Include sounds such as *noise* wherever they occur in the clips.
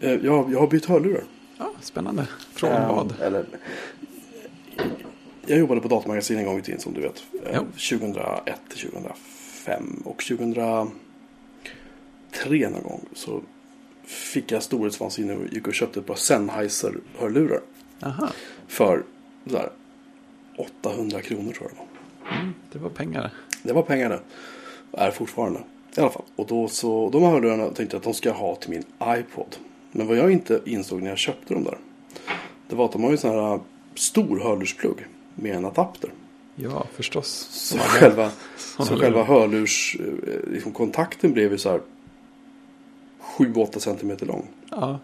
Eh, jag, jag har bytt hörlurar. Ja, spännande. Från Eh, vad? Eller, jag jobbade på datamagasin en gång i tiden som du vet. Eh, Ja. 2001 till 2005 och 2003 någon gång så fick jag storhetsvansinne och gick och köpte ett par Sennheiser-hörlurar. Aha, För sådär 800 kronor tror jag det var. det var pengar. Det var pengar det. Är fortfarande. I alla fall. Och då så, de här hörlurarna tänkte jag att de ska ha till min iPod. Men vad jag inte insåg när jag köpte dem där. Det var att de har ju sån här stor hörlursplugg. Med en adapter. Ja, förstås. Så alla- själva, *laughs* så själva hörlurs... eh, Liksom kontakten blev ju så här 7-8 centimeter lång. Ja,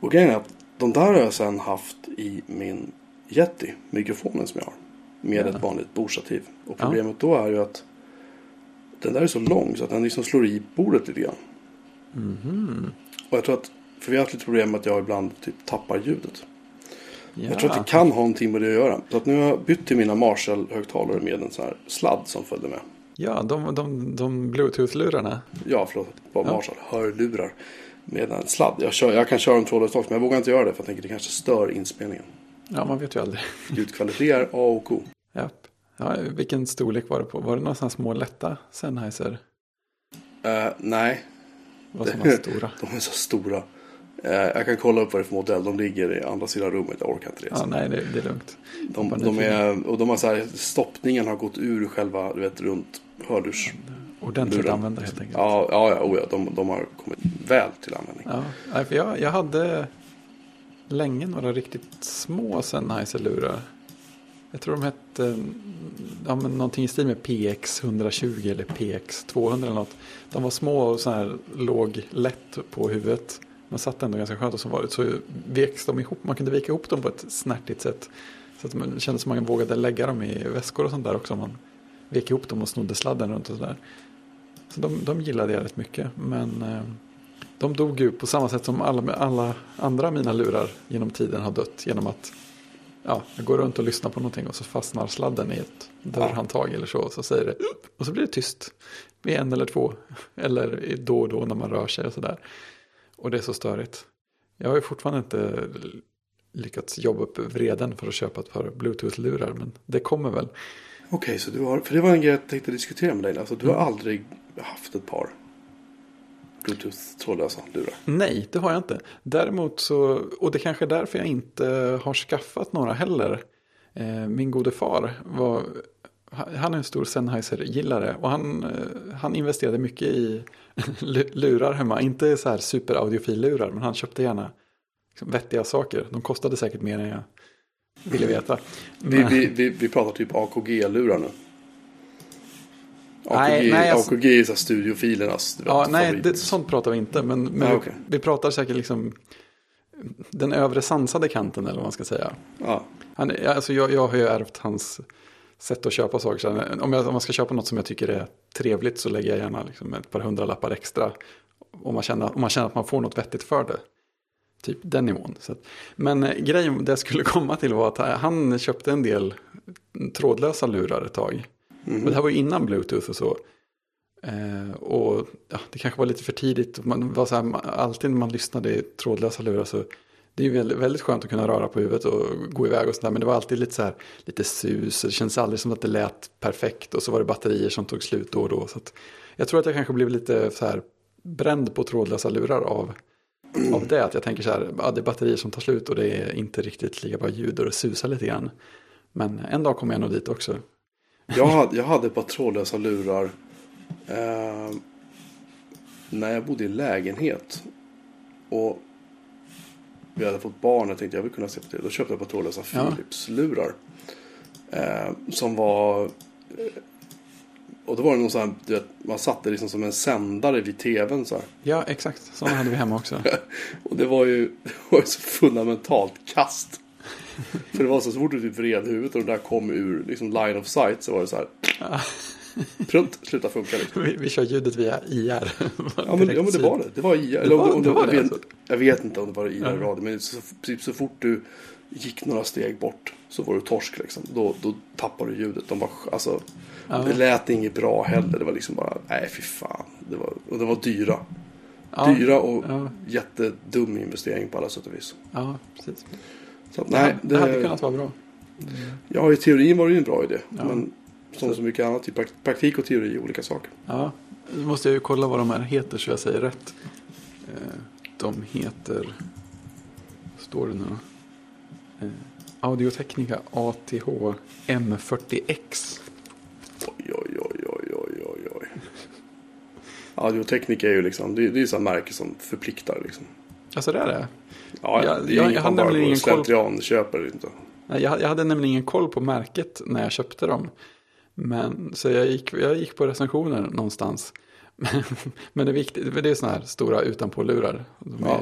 Och grejen är att de där har jag sen haft i min Yeti. Mikrofonen som jag har. Med Ja. ett vanligt bordstativ. Och Ja. problemet då är ju att den där är så lång så att den liksom slår i bordet lite grann. Mhm. Och jag tror att, för vi har haft lite problem med att jag ibland typ tappar ljudet. ja. Jag tror att det kan ha någonting med det att göra. Så att nu har jag bytt till mina Marshall-högtalare med en sån här sladd som följde med. Ja, de, de, de bluetooth-lurarna. Ja, förlåt. Bara Ja. Marshall. Hörlurar. Med en sladd. Jag, kör, jag kan köra en trådlös också, men jag vågar inte göra det för jag tänker det kanske stör inspelningen. Ja, man vet ju aldrig. *laughs* Ljudkvalitet är A och O. Japp. Ja, vilken storlek var det på? Var det några sådana små lätta Sennheiser? Eh, nej, Var sådana stora? *laughs* de är så stora. Eh, jag kan kolla upp vad det är för modell. De ligger i andra sidan rummet. Jag orkar inte det. Ja, nej, det, det är lugnt. de, de är, och de har så här, stoppningen har gått ur själva, du vet, runt hörlurs... Ordentligt använda helt enkelt. Ja, ja, ja, oh ja de, de har kommit väl till användning. Ja, för jag, jag hade länge några riktigt små Sennheiser-lurar. Jag tror de hette ja, men någonting i stil med PX 120 eller PX 200 eller något. De var små och så här låg lätt på huvudet. Men satt ändå ganska skönt och som vanligt så veks de ihop. Man kunde vika ihop dem på ett snärtigt sätt. Så att man kände som man vågade lägga dem i väskor och sånt där också. Man vek ihop dem och snodde sladden runt och sådär. Så de, de gillade jag rätt mycket. Men eh, de dog ju på samma sätt som alla, alla andra mina lurar genom tiden har dött. Genom att ja, jag går runt och lyssnar på någonting och så fastnar sladden i ett dörrhandtag eller så. Och så säger det och så blir det tyst. med en eller två. Eller då och då när man rör sig och sådär. Och det är så störigt. Jag har ju fortfarande inte lyckats jobba upp vreden för att köpa ett par bluetooth-lurar. Men det kommer väl. Okej, så du har, för det var en grej jag tänkte diskutera med dig. Alltså, du har Mm. aldrig haft ett par Bluetooth trådlösa lurar? Nej, det har jag inte. Däremot så, och det kanske är därför jag inte har skaffat några heller. Eh, min gode far var, han är en stor Sennheiser-gillare och han, eh, han investerade mycket i *laughs* lu- lurar hemma. Inte så här super-audiofil-lurar, men han köpte gärna liksom vettiga saker. De kostade säkert mer än jag ville veta. Vi, vi, vi, vi pratar typ AKG-lurar nu. AKG, Nej, nej, alltså- AKG är så studiofilernas vet, Ja, nej, det, sånt pratar vi inte. Men, men Ja, vi, okej. vi pratar säkert liksom den övre sansade kanten eller vad man ska säga. Ja. Han, alltså jag, jag har ju ärvt hans sätt att köpa saker. Om, jag, om man ska köpa något som jag tycker är trevligt så lägger jag gärna liksom ett par hundralappar extra. Om man, känner, om man känner att man får något vettigt för det. Typ den nivån. Att, men eh, grejen det jag skulle *laughs* komma till var att han köpte en del trådlösa lurar ett tag. Mm. Men det här var ju innan Bluetooth och så. Eh, och ja, det kanske var lite för tidigt. Man var så här, man- alltid när man lyssnade i trådlösa lurar så det är ju väldigt, väldigt skönt att kunna röra på huvudet och gå iväg och sådär. Men det var alltid lite så här, lite sus. och Det kändes aldrig som att det lät perfekt. Och så var det batterier som tog slut då och då. Så att jag tror att jag kanske blev lite så här bränd på trådlösa lurar av, av det. Att jag tänker så här, ja, det är batterier som tar slut och det är inte riktigt lika bra ljud och det susar lite grann. Men en dag kommer jag nog dit också. Jag, hade, jag hade ett par trådlösa lurar. Eh, när jag bodde i lägenhet. Och vi hade fått barn. Jag tänkte jag vill kunna se på det. Då köpte jag ett par trådlösa. Philips-lurar. Eh, som var... eh, Och då var det någon sån här, du vet, man satte liksom som en sändare vid tvn så här. Ja, exakt. Sådana hade vi hemma också. *laughs* Och det var ju, *laughs* det var ju så fundamentalt kast. För det var så, så fort du typ vred huvudet och det där kom ur liksom line of sight så var det så här. Prunt, sluta funka liksom. Vi, vi kör ljudet via IR. Ja men, ja men det var det. Det var IR. Eller, om var- om det var jag, det vet, alltså? jag vet inte om det var IR eller Ja. radio. Men så, typ, så fort du gick några steg bort så var du torsk liksom. Då, då tappade du ljudet. De var, alltså, Ja. Det lät inget bra heller. Det var liksom bara, nej fy fan. Det var, och de var dyra. Ja, Dyra och ja. jättedum investering på alla sätt och vis. Ja, precis. Så att, Nej, nej, det hade det, kunnat vara bra. ja, i teorin var det ju en bra idé. Ja. Men som Så- så mycket annat, i prak- praktik och teori är olika saker. Ja, nu måste jag ju kolla vad de här heter så jag säger rätt. Eh, De heter, står det nu då? Eh, Audiotechnica ATH M40X. Oj, oj, oj, oj, oj, oj, oj. Audioteknik är ju liksom, det, det är ju sådana märken som förpliktar liksom. Alltså det är det? Ja, jag- hade nämligen ingen koll- slentrian köper inte. Jag, jag hade nämligen ingen koll på märket när jag köpte dem. Men, så jag gick, jag gick på recensioner någonstans. Men, *laughs* men det är viktigt, det är sådana här stora utanpålurar. De är, Ja.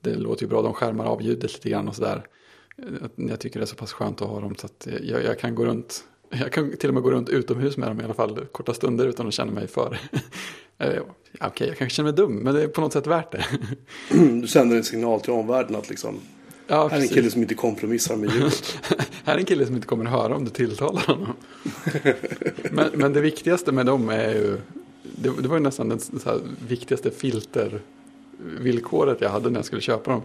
Det låter ju bra, de skärmar av ljudet lite grann och sådär. Jag tycker det är så pass skönt att ha dem så att jag, jag kan gå runt. Jag kan till och med gå runt utomhus med dem i alla fall korta stunder utan att känna mig för. *laughs* Eh, Okej, jag kanske känner mig dum, men det är på något sätt värt det. Du sänder en signal till omvärlden att liksom, Ja, här är en kille som inte kompromissar med ljudet. *laughs* Här är en kille som inte kommer höra om du tilltalar honom. *laughs* men, men det viktigaste med dem är ju, det, det var ju nästan det viktigaste filtervillkoret jag hade när jag skulle köpa dem.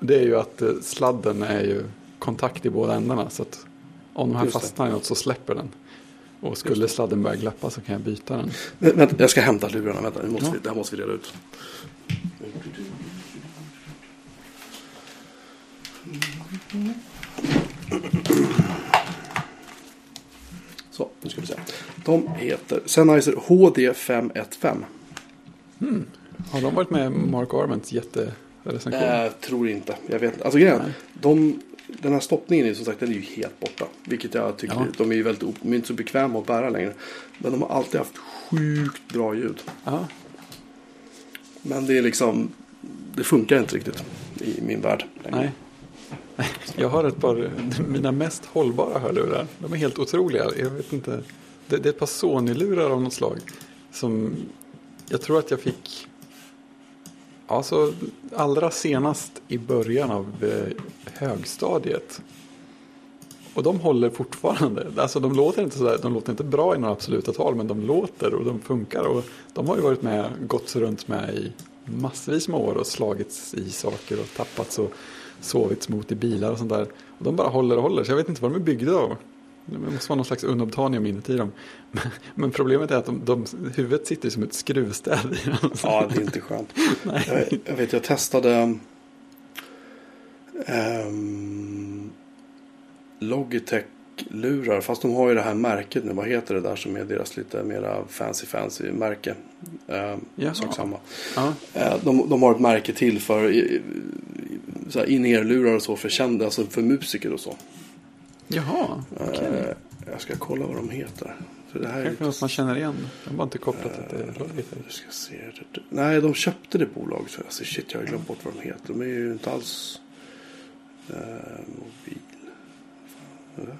Det är ju att eh, sladden är ju kontakt i båda ändarna. Så att om de här Just det. fastnar i något så släpper den. Och skulle sladden börja glappa så kan jag byta den. Vä- vänta, jag ska hämta lurarna. Vänta, nu måste Ja. vi, det här måste vi reda ut. Så, nu ska vi se. De heter Sennheiser HD515. Har de varit med Mark Arments jätterecension? Jag tror inte. Jag vet inte. Alltså grejen, de, den här stoppningen är som sagt den är ju helt borta. Vilket jag tycker, Ja. de är ju väldigt, de är inte så bekväma att bära längre. Men de har alltid haft sjukt bra ljud. Ja, Men det är liksom, det funkar inte riktigt i min värld. längre. nej. Jag har ett par, mina mest hållbara hörlurar. De är helt otroliga. Jag vet inte. Det, det är ett par Sony-lurar av något slag. Som jag tror att jag fick. Alltså allra senast i början av eh, högstadiet. Och de håller fortfarande. Alltså de låter inte sådär, de låter inte bra i några absoluta tal. Men de låter och de funkar. Och de har ju varit med, gått runt med i massvis med år och slagits i saker och tappats och sovits mot i bilar och sånt där. Och de bara håller och håller, så jag vet inte vad de är byggda av. Det måste vara någon slags unobtanium inuti dem. *laughs* Men, problemet är att de, de, huvudet sitter som ett skruvstäd i dem. Ja, det är inte skönt. *laughs* Nej. jag, jag vet, jag testade ehm, Logitech-lurar. Fast de har ju det här märket nu. Vad heter det där som är deras lite mera fancy fancy märke? Jaha. sak samma. Ja, Eh, De, de har ett märke till för in-ear-lurar och så för kända, alltså för musiker och så. Jaha, okej. Eh, Jag ska kolla vad de heter. För det här är Kanske något man känner igen. De var inte kopplat att det är. Vi ska se. Nej, de köpte det bolaget. Så shit, jag har glömt bort vad de heter. De är ju inte alls eh, mobil. Fan, är det?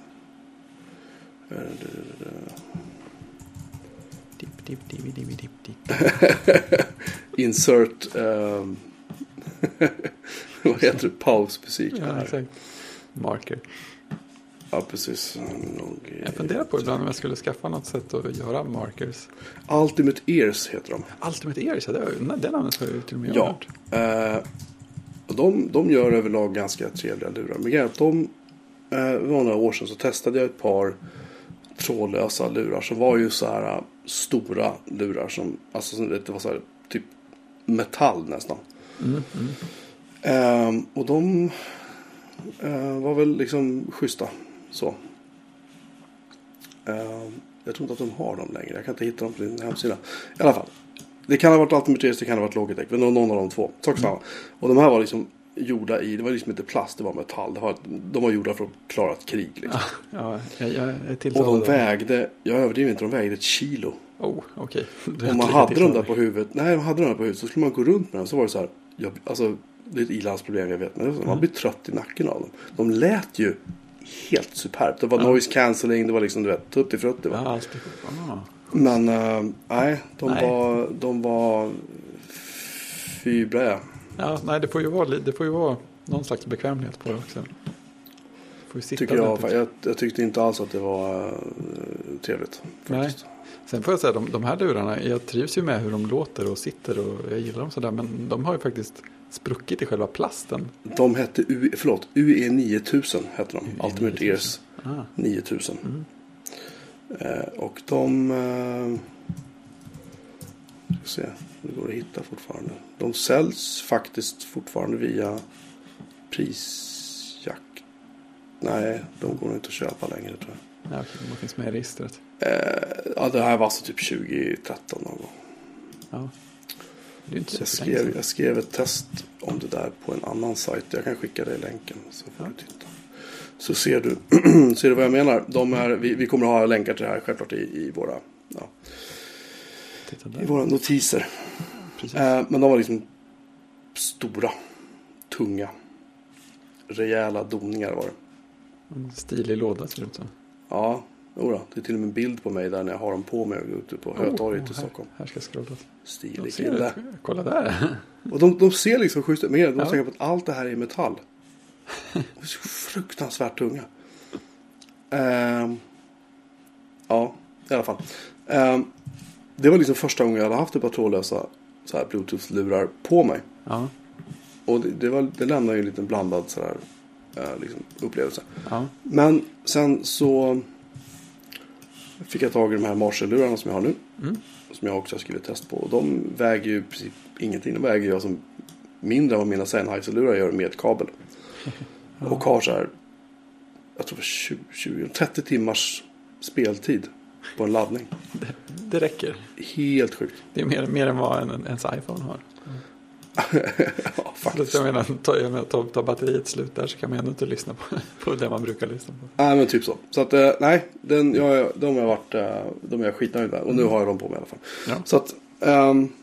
Eh, det- det- det- Dipp, dipp, dipp, dipp, dipp, dipp. Insert. ehm, *laughs* vad heter det? Pausmusik. Ja, exakt. Marker. Ja, precis. Nog- Jag funderar på ibland om jag skulle skaffa något sätt att göra markers. Ultimate Ears heter de. Ultimate Ears, ja, det, det namnet har jag till och med Ja. hört. Eh, de, de gör överlag ganska trevliga lurar. Men grejen de, eh, var några år sedan så testade jag ett par trådlösa lurar som var ju så här eh, stora lurar som, alltså som det var så här typ metall nästan. Mm, mm. Ehm, och de eh, var väl liksom schyssta så. Ehm, jag tror inte att de har dem längre. Jag kan inte hitta dem på din hemsida. I alla fall. Det kan ha varit Ultimate Ears, det kan ha varit Logitech. Men någon av de två. Sak samma. Och de här var liksom gjorda i, det var liksom inte plast, det var metall. Det var, de var gjorda för att klara ett krig. Liksom. Ja, jag, jag är Och de vägde, jag överdriver inte, de vägde ett kilo. Oh, *laughs* är Om man hade dem där på huvudet, nej man hade dem där på huvudet så skulle man gå runt med dem så var det så här, jag, alltså det är ett ilandsproblem jag vet men man blir trött i nacken av dem. De lät ju helt superbt. Det var Ja. noise cancelling, det var liksom du vet, tutti frutti va. Ja. Ah. Men eh, nej, de Nej. var, de var fybräga. Ja, nej, det får ju vara, det får ju vara någon slags bekvämlighet på det också. Tycker jag, jag, jag tyckte inte alls att det var uh, trevligt. Nej. Sen får jag säga, de, de här lurarna, jag trivs ju med hur de låter och sitter och jag gillar dem sådär. Men de har ju faktiskt spruckit i själva plasten. De hette U, förlåt, UE 9000 hette de. UE Ultimate 9000. Ears Ah, 9000. Mm. Eh, och de... Eh, ska se, det går att hitta fortfarande. De säljs faktiskt fortfarande via prisjakt. Nej, de går inte att köpa längre tror jag. ja, okej, de finns med i registret. Eh, ja, det här var alltså typ 2013 någon gång. Ja. Det är ju inte Jag skrev, jag skrev ett test om det där på en annan sajt. Jag kan skicka dig länken så får Ja. du titta. Så ser du, *clears throat* ser du vad jag menar. De är, vi, vi kommer att ha länkar till det här självklart i, i, våra, ja, i våra notiser. Eh, men de var liksom stora, tunga, rejäla doningar var det. En stilig låda ser det ut som. Ja, jodå, det är till och med en bild på mig där när jag har dem på mig ute på Hötorget i här, Stockholm. Här ska jag scrolla. Stilig kille. Kolla där. Och de, de ser liksom schyssta ut. Men de Ja. tänker på att allt det här är metall. De är så fruktansvärt tunga. Ehm, ja, i alla fall. Ehm, det var liksom första gången jag hade haft ett par trådlösa så här bluetooth-lurar på mig. Ja, Och det, det, var, det lämnar ju en liten blandad så här, eh, liksom, upplevelse. ja. Men sen så fick jag tag i de här Marshall-lurarna som jag har nu. Mm. Som jag också har skrivit test på. Och de väger ju i princip ingenting. De väger ju alltså mindre än vad mina Sennheiser-lurar gör med kabel. *laughs* Och har så här, jag tror det var 20, 20, 30 timmars speltid på en laddning. Det räcker. Helt sjukt. Det är mer, mer än vad en, ens iPhone har. *laughs* ja, faktiskt. jag menar, tar, menar, tar, tar batteriet slut där så kan man ändå inte lyssna på, *laughs* på det man brukar lyssna på. Nej men typ så. Så att eh, nej, den, jag, de har jag varit, eh, de är jag skitnöjd med. Och nu har jag dem på mig i alla fall. Ja. Så att um,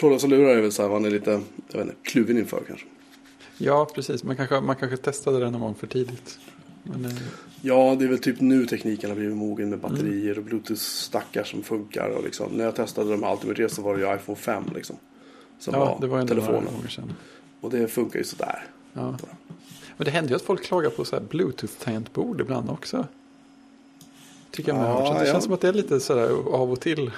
trådlösa lurar är väl så här, man är lite, jag vet inte, kluven inför kanske. Ja, precis. Man kanske, man kanske testade det någon gång för tidigt. Men, eh, Ja, det är väl typ nu tekniken har blivit mogen med batterier och bluetooth-stackar som funkar. Och liksom, när jag testade de här Ultimate Ears så var det ju iPhone 5 liksom. Som ja, var, det var telefonen. Och det funkar ju sådär. Ja. Men det händer ju att folk klagar på så Bluetooth-tangentbord ibland också. Tycker jag Ja, det ja. känns som att det är lite sådär av och till.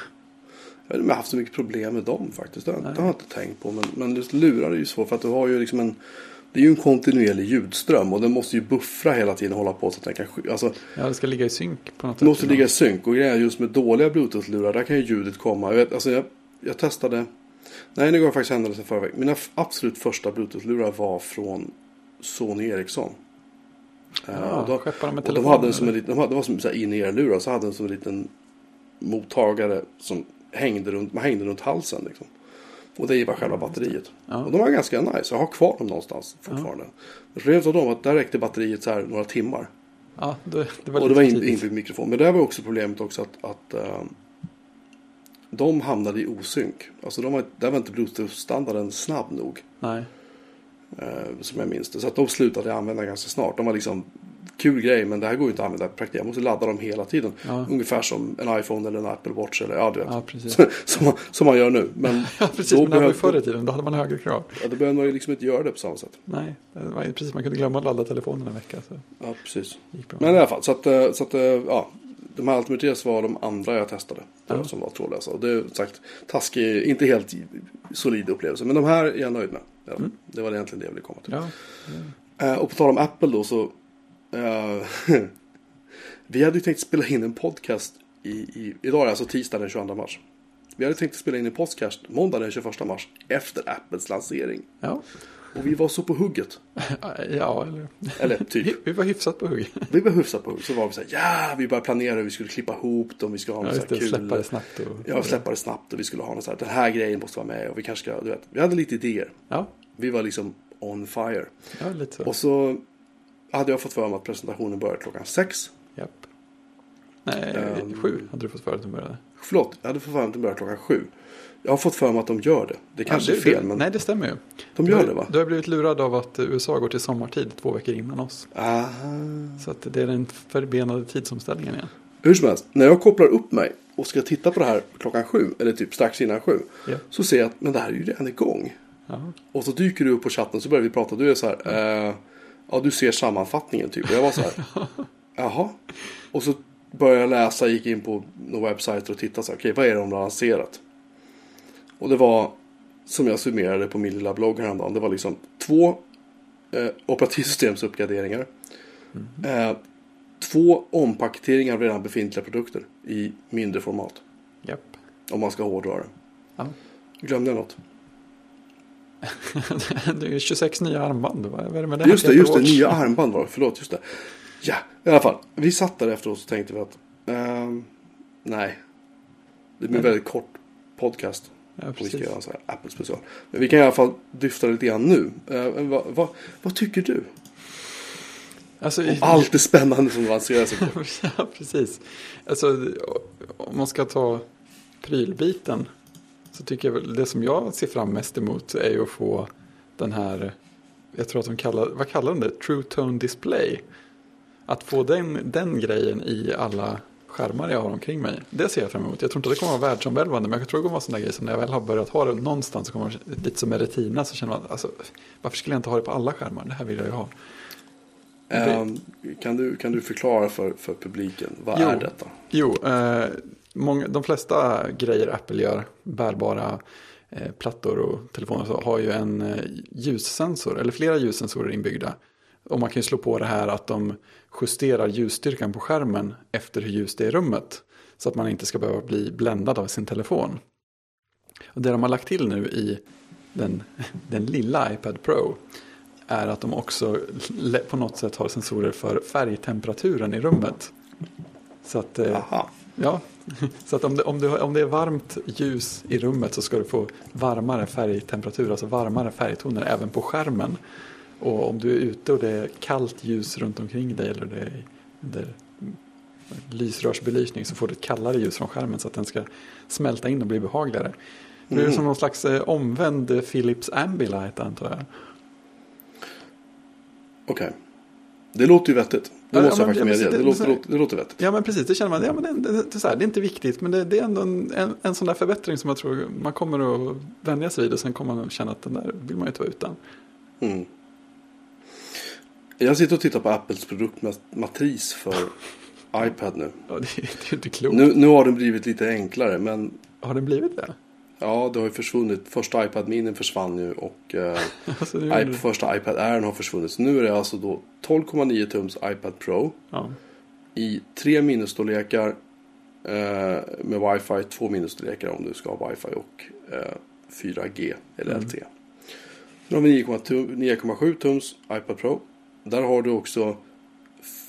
Jag inte har haft så mycket problem med dem faktiskt. Det, har- jag inte tänkt på. Men, men just lurar är ju svårt för att du har ju liksom en det är ju en kontinuerlig ljudström och den måste ju buffra hela tiden och hålla på så att den kan alltså, Ja, det ska ligga i synk på något Det måste sätt. ligga i synk och grejen just med dåliga bluetooth-lurar där kan ju ljudet komma. Jag, vet, alltså jag, jag testade, nej nu går jag faktiskt händelsen veckan. Mina absolut första bluetooth-lurar var från Sony Ericsson. Eh, Ja, och då, de med och de telefon, hade en som en eller? liten, de hade, det var som in-ear-lurar så hade en som en liten mottagare som hängde runt, man hängde runt halsen liksom. Och det var själva batteriet. Ja. Och de var ganska nice. Jag har kvar dem någonstans fortfarande. Men problemet var dem att där räckte batteriet så här några timmar. Ja, det, det var Och det var in, inbyggd mikrofon. Men där var också problemet också att, att eh, de hamnade i osynk. Alltså de var, där var inte bluetooth-standarden snabb nog. Nej. Eh, som jag minns det. Så att de slutade använda ganska snart. De var liksom kul grej men det här går ju inte att använda i praktiken. Jag måste ladda dem hela tiden. Ja. Ungefär som en iPhone eller en Apple Watch eller ja du vet. Ja, precis. *laughs* som, man, som man gör nu. Men *laughs* Ja, precis. då Men det här var ju behöv- förr i tiden. Då hade man högre krav. ja, då behöver man ju liksom inte göra det på samma sätt. Nej, precis. Man kunde glömma att ladda telefonen en vecka. Så Ja, precis. Men i alla fall, så att, eh, så att eh, ja. De här Ears var de andra jag testade. Ja. Som var trådlösa. Och det är sagt taskig, inte helt solid upplevelse. Men de här är jag nöjd med. Ja, Mm. Det var egentligen det jag ville komma till. Ja, Eh, och på tal om Apple då så. eh, *laughs* vi hade ju tänkt spela in en podcast. I, i, idag är det alltså tisdag den 22 mars. Vi hade tänkt spela in en podcast måndag den 21 mars. Efter Apples lansering. ja. Och vi var så på hugget. *laughs* ja eller... Eller typ. *laughs* Vi var hyfsat på hugg. Vi var hyfsat på hugget. Så var vi så här. Ja, vi började planera hur vi skulle klippa ihop dem. Vi skulle ha Ja, något så här kul. Släppa det snabbt. Och... Ja, släppa det snabbt. Och vi skulle ha något så här. Den här grejen måste vara med. Och vi kanske ska, du vet. Vi hade lite idéer. Ja, Vi var liksom on fire. ja lite så. Och så hade jag fått för mig att presentationen började klockan sex. Japp. Nej, Ehm. sju hade du fått för att de började. Förlåt, jag hade fått för mig att den började klockan sju. Jag har fått för mig att de gör det. Det kanske Ja, är det- fel, det- men Nej, det stämmer ju. de Du gör har- det va? Du har blivit lurad av att USA går till sommartid två veckor innan oss. Ah. Så att det är den förbenade tidsomställningen igen. Hur som helst, när jag kopplar upp mig och ska titta på det här klockan sju, eller typ strax innan sju, Ja. så ser jag att men det här är ju redan igång. Ja. Och så dyker du upp på chatten så börjar vi prata. Du är så här, eh, ja du ser sammanfattningen typ. Och jag var så här, *laughs* jaha. Och så började läsa, gick in på några webbsajter och tittade så här, okej vad är det de har lanserat? Och det var, som jag summerade på min lilla blogg häromdagen, det var liksom två eh, operativsystemsuppgraderingar. Eh, två ompaketeringar av redan befintliga produkter i mindre format. Japp. Om man ska hårdra det. Ja. Glömde jag något? *laughs* det är 26 nya armband. Vad vad är det med det? Just det, just det, nya armband var det. Förlåt, just det. Ja, i alla fall. Vi satt där efteråt och tänkte vi att ehm, nej. Det blir en väldigt kort podcast. Ja, vi ska göra en Apple special. Men vi kan i alla fall dyfta lite grann nu. Eh, vad, vad, vad tycker du? Alltså, Om allt det spännande som lanseras. igår? *laughs* ja, precis. Alltså, om man ska ta prylbiten så tycker jag väl det som jag ser fram mest emot är ju att få den här, jag tror att de kallar, vad kallar de det? True Tone Display. Att få den, den grejen i alla skärmar jag har omkring mig. Det ser jag fram emot. Jag tror inte att det kommer att vara världsomvälvande men jag tror det kommer att vara sådana grejer som när jag väl har börjat ha det någonstans så kommer man, lite som med retina så känner man alltså, varför skulle jag inte ha det på alla skärmar? Det här vill jag ju ha. Ehm, kan, du, kan du förklara för, för publiken, vad Jo. är detta? Jo, eh, många, de flesta grejer Apple gör, bärbara eh, plattor och telefoner, så har ju en eh, ljussensor, eller flera ljussensorer inbyggda. Och man kan ju slå på det här att de justerar ljusstyrkan på skärmen efter hur ljust det är i rummet. Så att man inte ska behöva bli bländad av sin telefon. Och det de har lagt till nu i den, *laughs* den lilla iPad Pro är att de också på något sätt har sensorer för färgtemperaturen i rummet. Så att, eh, Aha. ja, *laughs* så att om det, om, det, om det är varmt ljus i rummet så ska du få varmare färgtemperatur, alltså varmare färgtoner även på skärmen. Och om du är ute och det är kallt ljus runt omkring dig eller det är, det är lysrörsbelysning så får du ett kallare ljus från skärmen så att den ska smälta in och bli behagligare. Det är Mm. som någon slags eh, omvänd Philips Ambilight antar jag. Okej. Det låter ju vettigt. Det Ja, måste ja, jag faktiskt det- medge. det- Det, låter, det- låter, vettigt. Ja men precis, det känner man. Ja, men det, det, här, det är inte viktigt men det, det är ändå en, en, en sån där förbättring som jag tror man kommer att vänja sig vid och sen kommer man att känna att den där vill man ju inte vara utan. Mm. Jag sitter och tittar på Apples produktmatris för *laughs* iPad nu. Ja, det, det är inte klokt. nu. Nu har den blivit lite enklare men Har den blivit det? ja, det har ju försvunnit. Första iPad Mini försvann ju och eh, *laughs* Alltså, är det, första iPad Air har försvunnit. Så nu är det alltså då 12,9 tums iPad Pro ja. i tre minusstorlekar eh, med wifi, två minusstorlekar om du ska ha wifi och eh, 4G eller Mm. LTE. Sen har vi 9,2 9,7 tums iPad Pro. Där har du också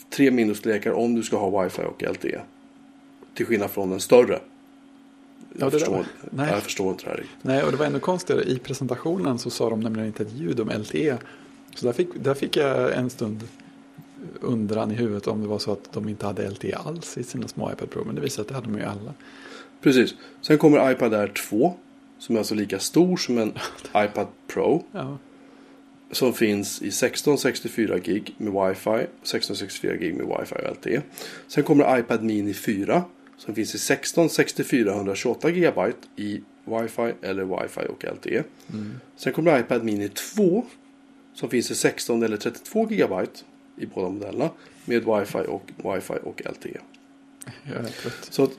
tre minusstorlekar om du ska ha wifi och LTE. Till skillnad från den större. Ja, Jag, där förstår, nej. jag förstår inte det här riktigt. Nej, och det var ännu konstigare. I presentationen så sa de nämligen inte ett ljud om LTE. Så där fick, där fick jag en stund undran i huvudet om det var så att de inte hade LTE alls i sina små iPad Pro. Men det visade sig att det hade de ju alla. Precis. Sen kommer iPad Air 2. Som är alltså lika stor som en *laughs* iPad Pro. Ja, Som finns i 1664 gig med wifi, 1664 gig med wifi och LTE. Sen kommer iPad Mini 4 som finns i 16, 64, 128 GB i wifi eller wifi och LTE. Sen kommer iPad Mini 2 som finns i 16 eller 32 GB i båda modellerna med wifi och, wifi och LTE. Så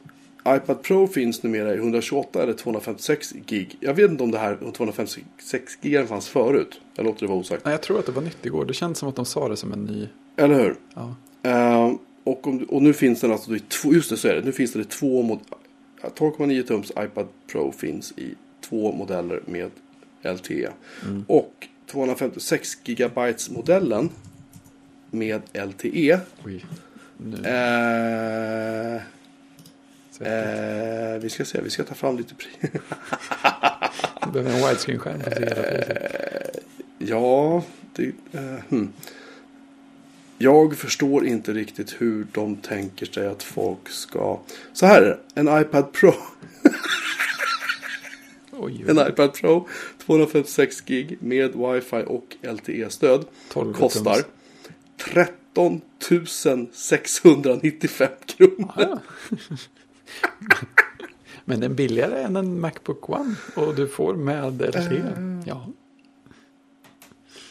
iPad Pro finns numera i 128 eller 256 gig. Jag vet inte om det här 256 gig fanns förut. Jag låter det vara osagt. Nej, jag tror att det var nytt igår. Det känns som att de sa det som en ny. Eller hur? Ja, Eh, och, om, och nu finns den alltså i två, just det så är det, nu finns det i två mod, 12,9 tums iPad Pro finns i två modeller med LTE. Och 256 gigabytes modellen med LTE. oj. Nu. Så eh, vi ska se, vi ska ta fram lite pri- jag behöver en widescreen-skärm. för att se hela priset. Ja, det, eh, hmm. Jag förstår inte riktigt hur de tänker sig att folk ska... Så här. En iPad Pro. Oj, En iPad Pro. 256 gig med wifi och LTE-stöd. 12 Kostar tums. 13 695 kronor. Ah. *laughs* Men den är billigare än en Macbook One. Och du får med LTE. Eh. Ja,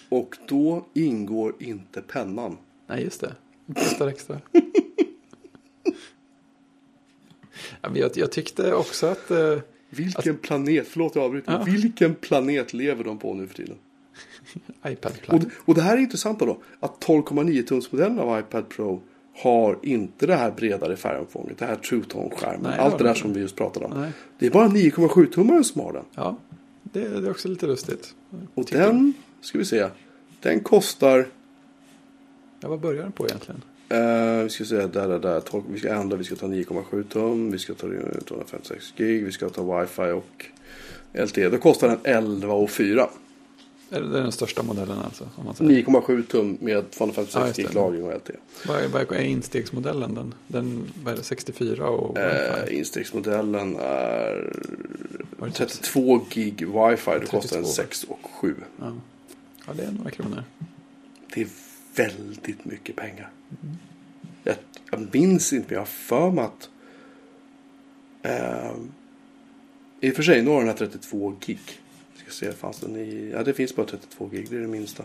Och då ingår inte pennan. nej just det. Kostar extra. *laughs* Ja, men Jag, jag tyckte också att... eh, Vilken planet, förlåt jag avbryter, Ja. vilken planet lever de på nu för tiden? *laughs* iPad Och, Plus. och det här är intressant då, att 12,9 tumsmodellen av iPad Pro har inte det här bredare färgomfånget, det här True Tone-skärmen, Nej, allt det där som vi just pratade om. Nej. Det är bara 9,7 tummaren som har den. Ja, det, det är också lite lustigt. Och Tycker- den, ska vi se, den kostar, Ja, vad börjar den på egentligen? eh, vi ska se, där, där, där, 12, vi ska ändra, vi ska ta 9,7 tum, vi ska ta 256 gig, vi ska ta wifi och LTE. Då kostar den 11 och 4. Är det är den största modellen alltså? Om man säger. 9,7 tum med Ja, 256 just det. gig lagring och LTE. Vad är, vad är instegsmodellen? Den, den vad är det, 64 och Eh, wifi? Instegsmodellen är Var det 32 gig wifi. Det kostar en 32. 6 och 7. Ja. ja, det är några kronor. Det är väldigt mycket pengar. Jag, jag minns inte men jag har för mig att eh, I och för sig nu har den här 32 gig. Ska se, fanns den i, ja det finns bara 32 gig, det är det minsta.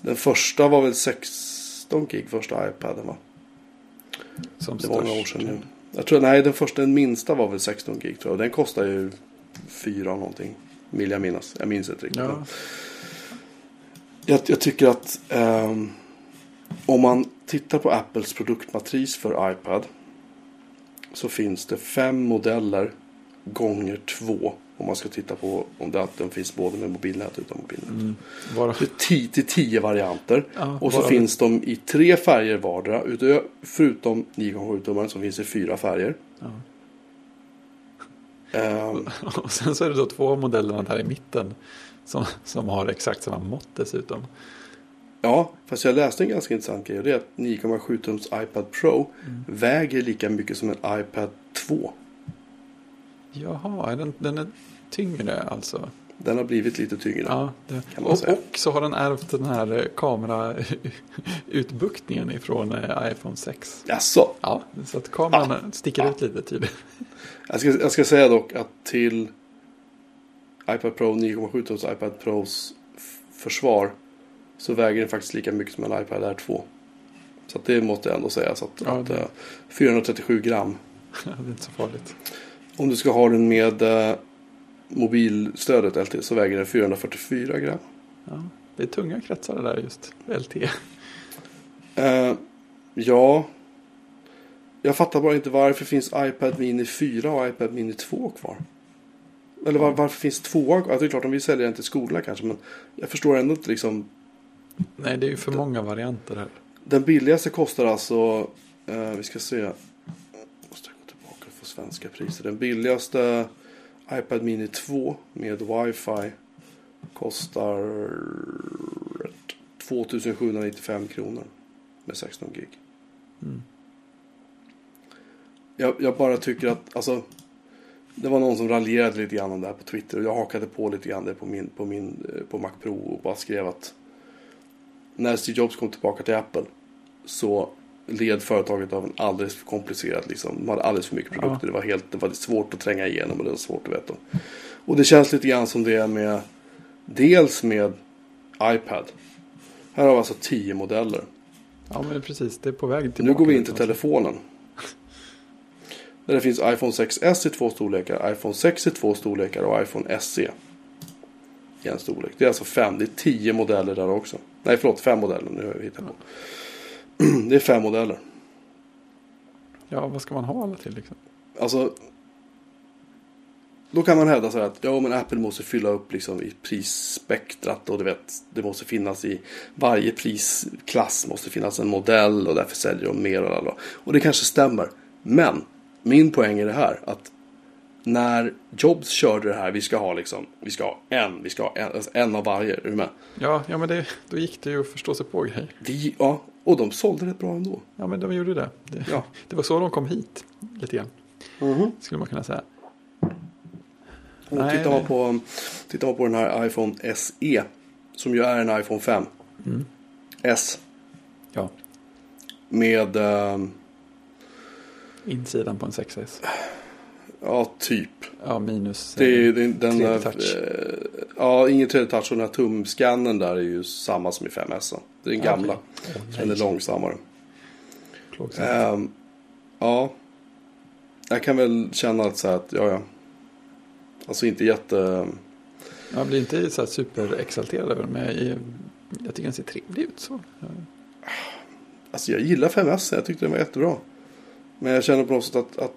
Den första var väl 16 gig, första iPaden va? Som Det var några år sedan nu. Jag tror, nej den första, den minsta var väl 16 gig tror jag. Den kostar ju 4 någonting. Vill jag minnas. Jag minns inte riktigt. Ja, Jag, jag tycker att ehm, om man tittar på Apples produktmatris för iPad. Så finns det fem modeller gånger två. Om man ska titta på om det att den finns både med mobilnät och utan mobilnät. mm. Bara, Det är tio till tio varianter. Ja, och så bara- finns de i tre färger vardera. Utö- Förutom 9,7 tummaren som finns i fyra färger. ja. Ehm, *laughs* Och sen så är det då två modellerna där i mitten. Som, som har exakt samma mått dessutom. Ja, fast jag läste en ganska intressant grej. Det är att 9,7 tums iPad Pro väger lika mycket som en iPad 2. Jaha, den, den är tyngre alltså? Den har blivit lite tyngre. Ja, det, och, och så har den ärvt den här eh, kamerautbuktningen ifrån eh, iPhone 6. Jaså? Ja, så att kameran sticker ut lite tydligt. *laughs* Jag ska, jag ska säga dock att till iPad Pro 9,7 tums iPad Pros försvar så väger den faktiskt lika mycket som en iPad Air 2. Så det måste jag ändå säga. Så att, Ja, att, det- eh, 437 gram. *laughs* Det är inte så farligt. Om du ska ha den med eh, mobilstödet LTE så väger den 444 gram. Ja, det är tunga kretsar det där just. LT. Eh, ja. Jag fattar bara inte varför finns iPad Mini 4 och iPad Mini 2 kvar. Eller var, varför finns tvåa kvar? Det är klart, om vi säljer den till skolorna kanske. Men jag förstår ändå inte liksom. Nej, det är ju för många varianter här. Den billigaste kostar alltså. Eh, vi ska se. Svenska priser. Den billigaste iPad Mini 2 med wifi. Kostar 2795 kronor. Med 16 gig. Mm. Jag, jag bara tycker att, alltså. Det var någon som raljerade lite grann om det här på Twitter. Och jag hakade på lite grann det på min, på min, eh, på Mac Pro. Och bara skrev att. När Steve Jobs kom tillbaka till Apple. Så led företaget av en alldeles för komplicerad, liksom. De hade alldeles för mycket produkter. Det var helt, det var svårt att tränga igenom och det var svårt att veta. Och det känns lite grann som det är med. Dels med iPad. Här har vi alltså tio modeller. Ja, men precis. Det är på väg tillbaka. Nu går vi in till telefonen. *laughs* Där det finns iPhone 6S i två storlekar, iPhone 6 i två storlekar och iPhone SE i en storlek. Det är alltså fem, det är tio modeller där också. Nej, förlåt, fem modeller. Nu har jag hittat på. *clears throat* Det är fem modeller. Ja, vad ska man ha alla till liksom? Alltså. Då kan man hävda så här att ja, men Apple måste fylla upp liksom i prisspektrat och du vet, det måste finnas i varje prisklass måste finnas en modell och därför säljer de mer och alla. Och det kanske stämmer. Men min poäng är det här att när Jobs körde det här, vi ska ha liksom, vi ska ha en, vi ska ha en, alltså en av varje, är du med? Ja, ja men det, då gick det ju att förstå sig på grejer. Det, ja, och de sålde rätt bra ändå. Ja, men de gjorde det. Det, Ja. *laughs* det var så de kom hit, lite grann. Skulle man kunna säga. Och Nej, det- på, tittar man på den här iPhone SE. Som ju är en iPhone 5. Mm. S. Ja, Med, ehm, insidan på en 6S. Ja typ. Ja, minus. Det är, eh, den, den, 3D eh, touch. eh, ja, ingen 3D-touch. Och den här tumskannen där är ju samma som i 5S. Det är den gamla. okej. Den är långsammare. Ehm, ja. jag kan väl känna att så här att, ja ja. Alltså inte jätte... Jag blir inte så här superexalterad över den, men jag, jag tycker den ser trevlig ut. Så. Alltså jag gillar 5S, jag tyckte den var jättebra. Men jag känner på något sätt att, att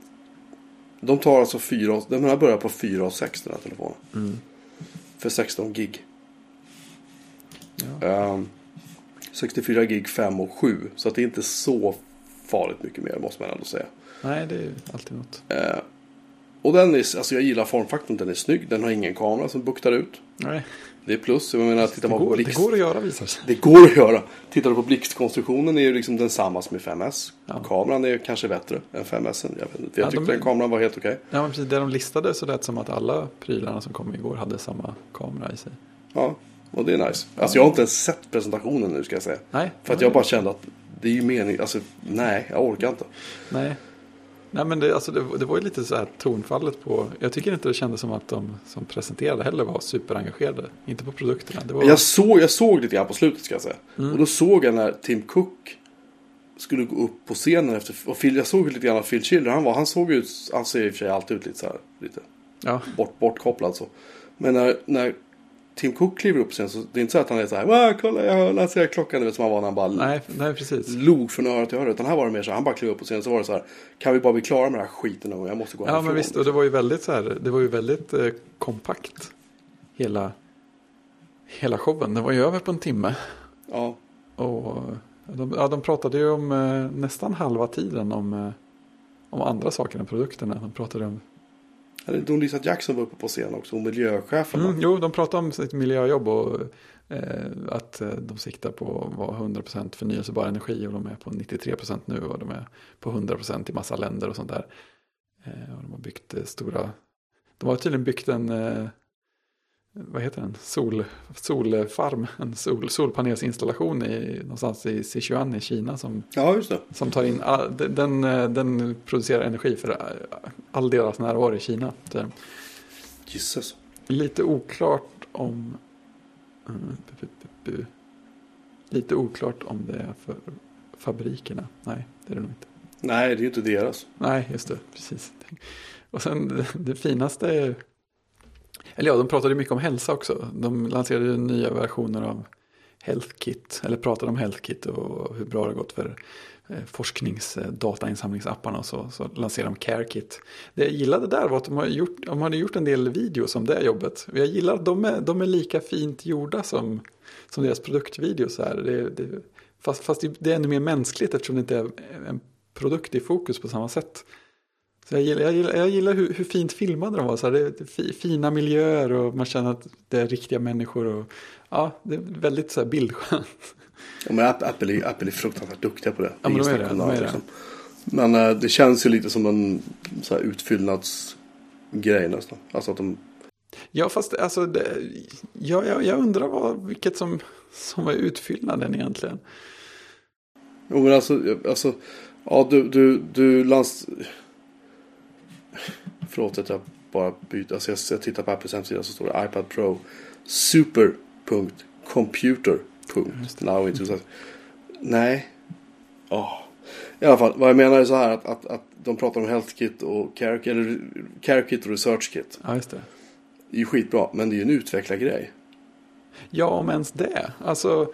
de tar alltså 4, den här börjar på 4 och 6 den här telefonen. Mm. För 16 gig. Ja. Ehm, 64 gig 5 och 7. Så att det är inte så farligt mycket mer måste man ändå säga. Nej, det är ju alltid något. Eh, och den är, alltså jag gillar formfaktorn, den är snygg. Den har ingen kamera som buktar ut. Nej, Det är plus. Jag menar, tittar man på går, det blixt. går att göra visar sig. Det går att göra. Tittar du på blixtkonstruktionen är ju liksom densamma som i 5S. Ja. Kameran är kanske bättre än 5S. Jag, vet inte. jag Ja, tyckte de- den kameran var helt okej. Ja, men precis. Det de listade så lät som att alla prylarna som kom igår hade samma kamera i sig. Ja, och det är nice. Alltså jag har inte ens sett presentationen nu ska jag säga. Nej, För att jag bara kände att det är ju mening, alltså nej, jag orkar inte. Nej. Nej men det, alltså det, det var ju lite så här tonfallet på. Jag tycker inte det kändes som att de som presenterade heller var superengagerade. Inte på produkterna. Var, Jag såg, jag såg lite grann på slutet ska jag säga. Mm. Och då såg jag när Tim Cook skulle gå upp på scenen efter. Och Phil, jag såg lite grann av Phil Schiller. Han, var, han såg ut, han ser i och för sig alltid ut lite så här. Lite ja, bort, bortkopplad så. Men när, när Tim Cook kliver upp sen så det är inte så att han är så här. "Wow, kolla jag hör, jag ser klockan. Du vet som han var när han bara nej, nej precis. log från öra till öra. Utan här var det mer så här. Han bara klev upp på scenen så var det så här. Kan vi bara bli klara med den här skiten någon gång? Jag måste gå Ja härifrån." men visst, och det var ju väldigt så här. Det var ju väldigt eh, kompakt. Hela, hela showen. Det var ju över på en timme. Ja, Och de, ja, de pratade ju om eh, nästan halva tiden om, eh, om andra saker än produkterna. De pratade om Don Lisa Jackson var uppe på scen också. Och miljöchefen. Mm, jo, de pratar om sitt miljöjobb och eh, att eh, de siktar på att vara 100% förnyelsebar energi och de är på 93% nu och de är på 100% i massa länder och sånt där. Eh, och de har byggt eh, stora, de har tydligen byggt en, eh, vad heter den, Sol, solfarm, en sol, solpanelsinstallation i, någonstans i Sichuan i Kina som, Ja, som tar in, den, den, eh, producerar energi för eh, all deras närvaro i Kina. Gisses. Lite oklart om... Bu. Lite oklart om det är för fabrikerna. Nej, det är det nog inte. Nej, det är ju inte deras. Nej, just det. Precis. Och sen det, det finaste är... Eller ja, de pratade mycket om hälsa också. De lanserade nya versioner av HealthKit. Eller pratade om HealthKit och hur bra det gått för eh, forskningsdatainsamlingsapparna. och så, så lanserade de CareKit. Det jag gillade där var att de, har gjort, de hade gjort en del videos om det jobbet. Jag gillar att de är, de är lika fint gjorda som, som deras produktvideos. är. Det, det, fast, fast det är ännu mer mänskligt eftersom det inte är en produkt i fokus på samma sätt. Så jag gillar, jag gillar, jag gillar hur, hur fint filmade de var. Så här, det fi- fina miljöer och man känner att det är riktiga människor. Och, ja, det är väldigt så här bildskönt. Ja, men App- Apple, är, Apple är fruktansvärt duktiga på det. Ja, men de är det, de är det. liksom. Men eh, det känns ju lite som en så här, utfyllnadsgrej nästan. Alltså att de... Ja, fast alltså, det, ja, jag, jag undrar vad, vilket som, som var utfyllnaden egentligen. Jo men alltså, alltså ja du, du, du lands... Förlåt att jag bara byter. Alltså jag, jag tittar på Apples hemsida så står det iPad Pro super.computer. Now into that. Nej. Ja. I alla fall, vad jag menar är så här att, att, att de pratar om Health Kit och Care, eller Care Kit och Research Kit. Ja, just det. Det är ju skitbra, men det är ju en utvecklargrej. Ja, om ens det. Alltså,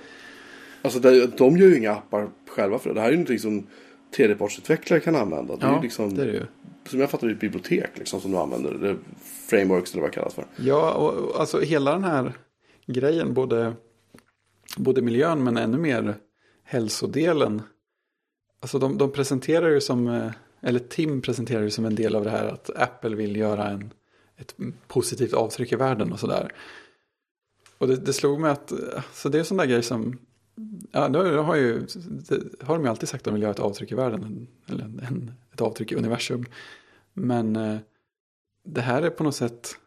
Alltså de, de gör ju inga appar själva för det. Det här är ju någonting som tredjepartsutvecklare kan använda. Det är ja, ju liksom, det är det ju som jag fattar det är ett bibliotek liksom som du använder. Det är frameworks eller vad det kallas för. Ja, och och alltså hela den här grejen, både, både miljön men ännu mer hälsodelen. Alltså de, de presenterar ju som, eh, eller Tim presenterar ju som en del av det här att Apple vill göra en, ett positivt avtryck i världen och sådär. Och det, det slog mig att, eh, så det är en sån där grej som, ja, det har, ju, har de ju alltid sagt att de vill göra ett avtryck i världen, eller en, en, ett avtryck i universum. Men eh, det här är på något sätt,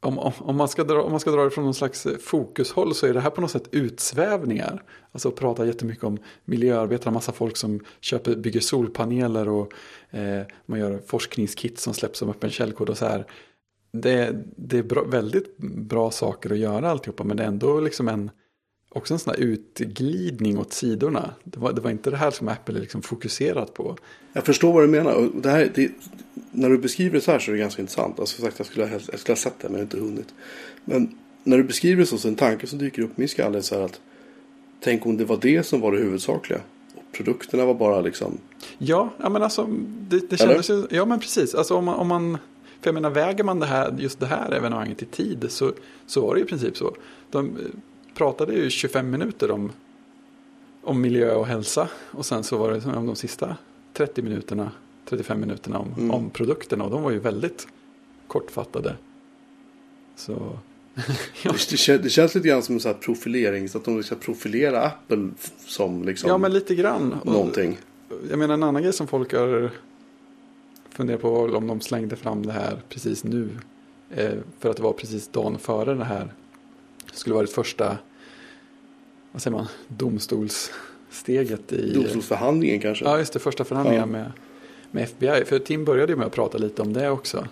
om, om, om, man ska dra, om man ska dra det från någon slags fokushåll så är det här på något sätt utsvävningar. Alltså att prata jättemycket om miljöarbetare, massa folk som köper, bygger solpaneler och eh, man gör forskningskit som släpps som öppen källkod och så här. Det, det är bra, väldigt bra saker att göra alltihopa men det är ändå liksom en, också en sån här utglidning åt sidorna. Det var, det var inte det här som Apple är liksom fokuserat på. Jag förstår vad du menar. Det här, det, när du beskriver det så här så är det ganska intressant. Alltså, sagt, jag, skulle ha, jag skulle ha sett det men jag har inte hunnit. Men när du beskriver det så, så är en tanke som dyker upp i min skalle så här att tänk om det var det som var det huvudsakliga. Och produkterna var bara liksom Ja, ja men alltså det, det kändes ju, ja men precis. Alltså om man, om man, för jag menar väger man det här, just det här evenemanget i tid så, så var det i princip så. De pratade ju 25 minuter om, om miljö och hälsa och sen så var det som om de sista 30 minuterna, 35 minuterna om, Mm. om produkterna och de var ju väldigt kortfattade. Så, *laughs* ja. Det, det, kän- det känns lite grann som en profilering. Så att de ska profilera Apple som liksom ja men lite grann. Och- någonting. Jag menar en annan grej som folk har funderat på var om de slängde fram det här precis nu. Eh, för att det var precis dagen före det här. Skulle vara det första, vad säger man, domstolssteget i... Domstolsförhandlingen kanske. Ja, just det, första förhandlingar Ja. med, med FBI. För Tim började ju med att prata lite om det också.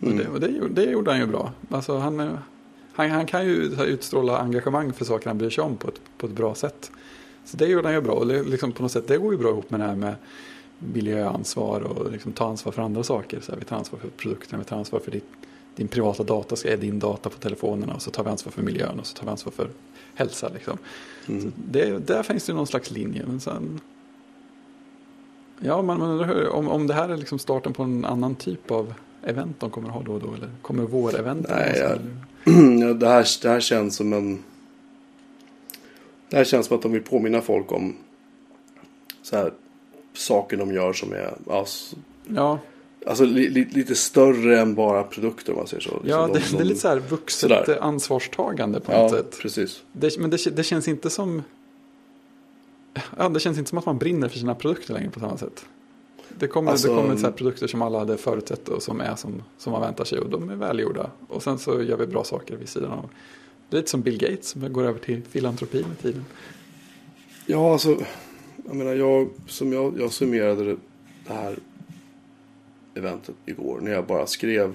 Och, Mm. det, och det, gjorde- det gjorde han ju bra. Alltså han, han, han kan ju utstråla engagemang för saker han bryr sig om på ett, på ett bra sätt. Så det gjorde han ju bra. Och det, liksom på något sätt, det går ju bra ihop med det här med miljöansvar och liksom ta ansvar för andra saker. Så här, vi tar ansvar för produkterna, vi tar ansvar för ditt, din privata data, ska är din data på telefonerna och så tar vi ansvar för miljön och så tar vi ansvar för hälsa. Liksom. Mm. Det, där finns det någon slags linje. Men sen, ja, man, man undrar om, om det här är liksom starten på en annan typ av event de kommer ha då och då. Eller kommer vår-event? Nej, sånt? *clears throat* Ja, det, här, det här känns som en... Det här känns som att de vill påminna folk om så här, saker de gör som är alltså, Ja, alltså, li, li, lite större än bara produkter om man säger så. ja Liksom det, de- det är lite så här vuxet Sådär. ansvarstagande på något Ja, sätt. precis. Det, men det, det känns inte som... Ja, det känns inte som att man brinner för sina produkter längre på samma sätt. Det kommer, Alltså- det kommer så produkter som alla hade förutsett och som är som, som man väntar sig och de är välgjorda. Och sen så gör vi bra saker vid sidan av. Det är lite som Bill Gates som går över till filantropi med tiden. Ja, alltså. Jag menar, jag, som jag, jag summerade det här eventet igår. När jag bara skrev.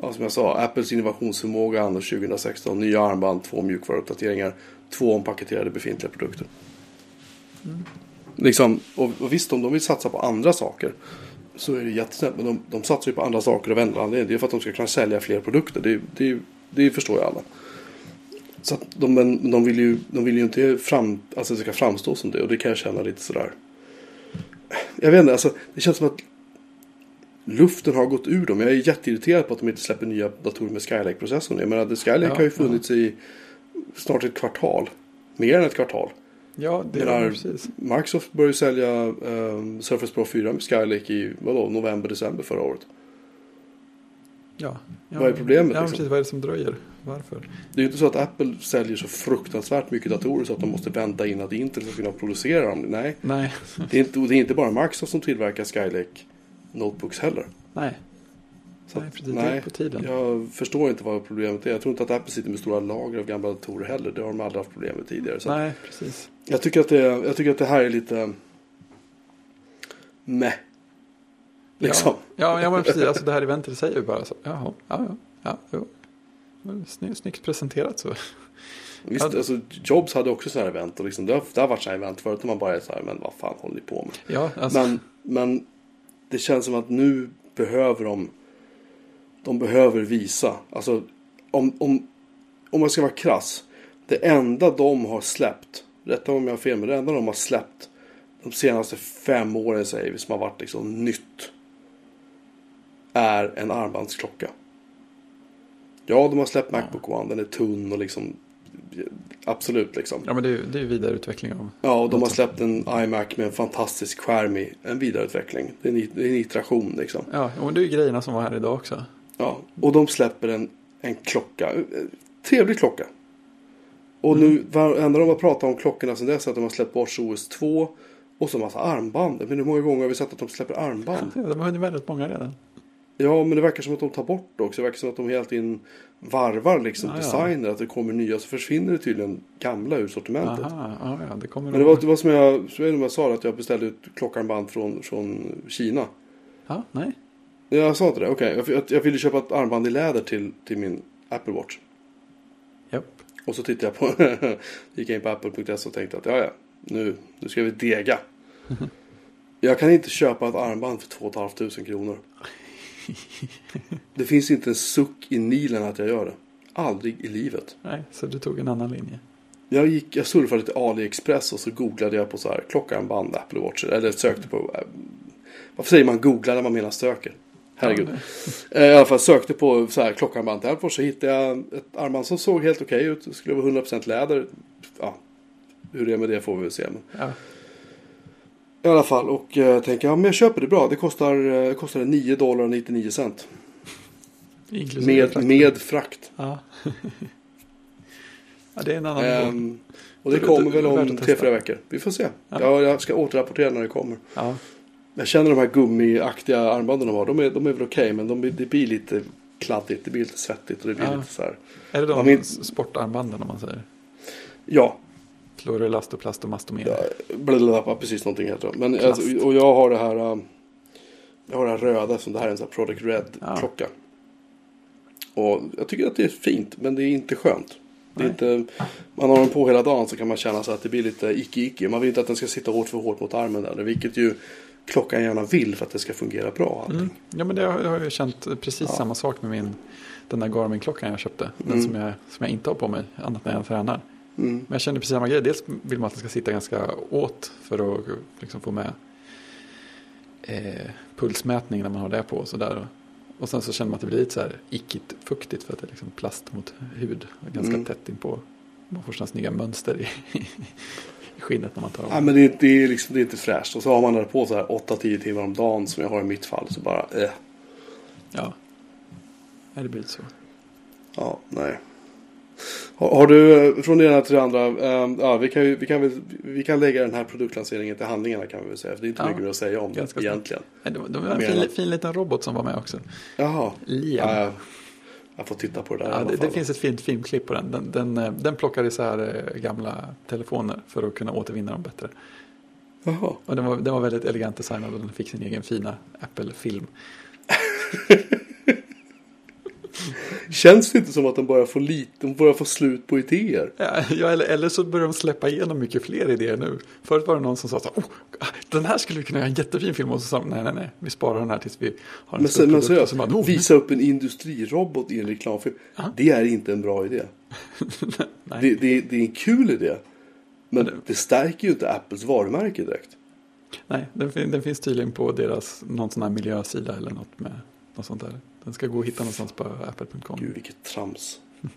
Ja, som jag sa, Apples innovationsförmåga anno 2016. Nya armband, två mjukvaruuppdateringar. Två ompaketerade befintliga produkter. Liksom, och, och visst, om de vill satsa på andra saker. Så är det jättesnällt. Men de, de satsar ju på andra saker av en anledning. Det är för att de ska kunna sälja fler produkter. Det, det, det förstår ju alla. Så att de, men de, vill ju, de vill ju inte fram, alltså det ska framstå som det. Och det kan jag känna lite sådär. Jag vet inte, alltså, det känns som att luften har gått ur dem. Jag är jätteirriterad på att de inte släpper nya datorer med Skylake-processorn. Jag menar, Skylake Ja, har ju funnits i snart ett kvartal. Mer än ett kvartal. Ja, det Menar- är precis. Microsoft började sälja eh, Surface Pro 4 med Skylake i vadå, november, december förra året. Ja, ja, Vad är problemet, Ja, liksom? precis. Vad är det som dröjer? Varför? Det är ju inte så att Apple säljer så fruktansvärt mycket datorer så att de måste vänta in att Intel ska kunna producera dem. Nej, Nej, det är inte, det är inte bara Microsoft som tillverkar Skylake Notebooks heller. nej. Så nej, precis. Det är på tiden. Jag förstår inte vad problemet är. Jag tror inte att Apple sitter med stora lager av gamla datorer heller. Det har de aldrig haft problem med tidigare. Så Nej, precis. jag, tycker att det, jag tycker att det här är lite meh. Liksom. Ja, ja, ja precis. Alltså det här eventet säger ju bara så. Jaha, ja, ja, ja. Jo. Men Snyggt, presenterat så. Visst, Ja. alltså, Jobs hade också sådana här event. Och liksom, det, har, det har varit sådana här event förut. Och man bara är så här, men vad fan håller ni på med? Ja, alltså. Men, men det känns som att nu behöver de de behöver visa. Alltså om, om, om man ska vara krass. Det enda de har släppt. Rätta om jag har fel. Men det enda de har släppt. De senaste fem åren säger vi. Som har varit liksom nytt. Är en armbandsklocka. Ja, de har släppt Macbook One. Den är tunn och liksom. Absolut liksom. Ja, men det är ju det är vidareutveckling av. Ja, och de har släppt en iMac med en fantastisk skärm i. En vidareutveckling. Det är en, det är en iteration liksom. Ja, och det är ju grejerna som var här idag också. Ja, och de släpper en, en klocka. Eh, Trevlig klocka. Och nu, varenda de har pratat om klockorna sedan dess är att de har släppt Watch OS 2. Och så massa armband. Men hur många gånger har vi sett att de släpper armband? Ja, de har hunnit väldigt många redan. Ja, men det verkar som att de tar bort det också. Det verkar som att de hela tiden varvar liksom Ja, ja. designer. Att det kommer nya. Så försvinner det tydligen gamla ur sortimentet. Aha, ja, ja, det kommer Men det var, det var som jag, som jag sa att jag beställde ut klockarmband från, från Kina. Ja, nej. Jag sa inte det, okej. Jag, jag, jag ville köpa ett armband i läder till, till min Apple Watch. Japp. Och så tittade jag på, *laughs* gick jag in på apple.se och tänkte att ja, ja, nu, nu ska vi dega. *laughs* Jag kan inte köpa ett armband för 2 500 kronor. *laughs* Det finns inte en suck i Nilen att jag gör det. Aldrig i livet. Nej, så du tog en annan linje. Jag, gick, jag surfade till AliExpress och så googlade jag på så här klockarmband, Apple Watch. Eller sökte på... äh, Varför säger man googla när man menar söker? Herregud. Ja, Eh, I alla fall sökte på så här klockarmband till Apple Watch så hittade jag ett armband som såg helt okej ut. Det skulle vara 100% läder. Ja, hur det är med det får vi väl se. Men Ja, I alla fall och eh, tänker ja men jag köper det bra. Det kostar, eh, kostar 9 dollar och 99 cent. inklusive Med, frakt. med frakt. Ja. *laughs* ja, det är en annan. Ehm, och det det- kommer väl om tre, fyra veckor. Vi får se. Ja. Ja, jag ska återrapportera när det kommer. Ja, Jag känner de här gummiaktiga armbanden de har. De är, de är väl okej men de, blir- det blir lite kladdigt. Det blir lite svettigt och det blir Ja. lite så här. är det de min- sportarmbanden om man säger? Ja, Fluorelast och plastomastomer. Ja, blablabla, precis någonting heter det. Men Plast. alltså, och jag har det här. um, Jag har det här röda som det här är en sån här Product Red Ja. klocka. Och jag tycker att det är fint men det är inte skönt. Det är inte, man har den på hela dagen så kan man känna så att det blir lite icke-icke. Man vill inte att den ska sitta hårt för hårt mot armen där. Vilket ju klockan gärna vill för att det ska fungera bra. Mm. Ja, men det har jag har ju känt precis Ja. samma sak med min, den där Garmin-klockan jag köpte. Den Mm. som, jag, som jag inte har på mig, annat när jag tränar. Mm. Men jag känner precis samma grej. Dels vill man att den ska sitta ganska åt för att liksom få med eh, pulsmätning när man har det på och sådär. Och sen så känner man att det blir lite så här ickigt fuktigt för att det är liksom plast mot hud. Ganska Mm. tätt inpå. Man får sådana snygga mönster i, i skinnet när man tar av. Ja, men det, det, är liksom, det är inte fräscht. Och så har man det på så här 8-10 timmar om dagen som jag har i mitt fall. Så bara, eh. Ja. Nej, det blir lite så. Ja, nej. Har, har du eh, från det ena till det andra. ehm, ja, vi, kan, vi, kan vi kan lägga den här produktlanseringen till handlingarna kan vi väl säga. För det är inte Ja, mycket mer att säga om det ganska egentligen. Nej, Det var, det var en fin, fin liten robot som var med också. Jaha. Liam. Ja, jag, jag får titta på det där Ja, det, det finns ett fint filmklipp på den. Den, den, eh, den plockar isär gamla telefoner för att kunna återvinna dem bättre. Jaha. Och den var, den var väldigt elegant designad och den fick sin egen fina Apple-film. *laughs* *laughs* Känns det inte som att de börjar få lite, de börjar få slut på idéer? Ja, eller, eller så börjar de släppa igenom mycket fler idéer nu. Förut var det någon som sa så här, oh, den här skulle vi kunna göra en jättefin film och så sa de, nej, nej, nej, vi sparar den här tills vi har en Men, stor men produkt." bara, "Oh, visa upp en industrirobot i en reklamfilm. Ja. Det är inte en bra idé. *laughs* nej. Det, det, det är en kul idé. Men Men det- det stärker ju inte Apples varumärke direkt. Nej, den, den finns tydligen på deras någon sån här miljösida eller något med något sånt där. Den ska gå att hitta någonstans på apple.com. Gud vilket trams. *laughs*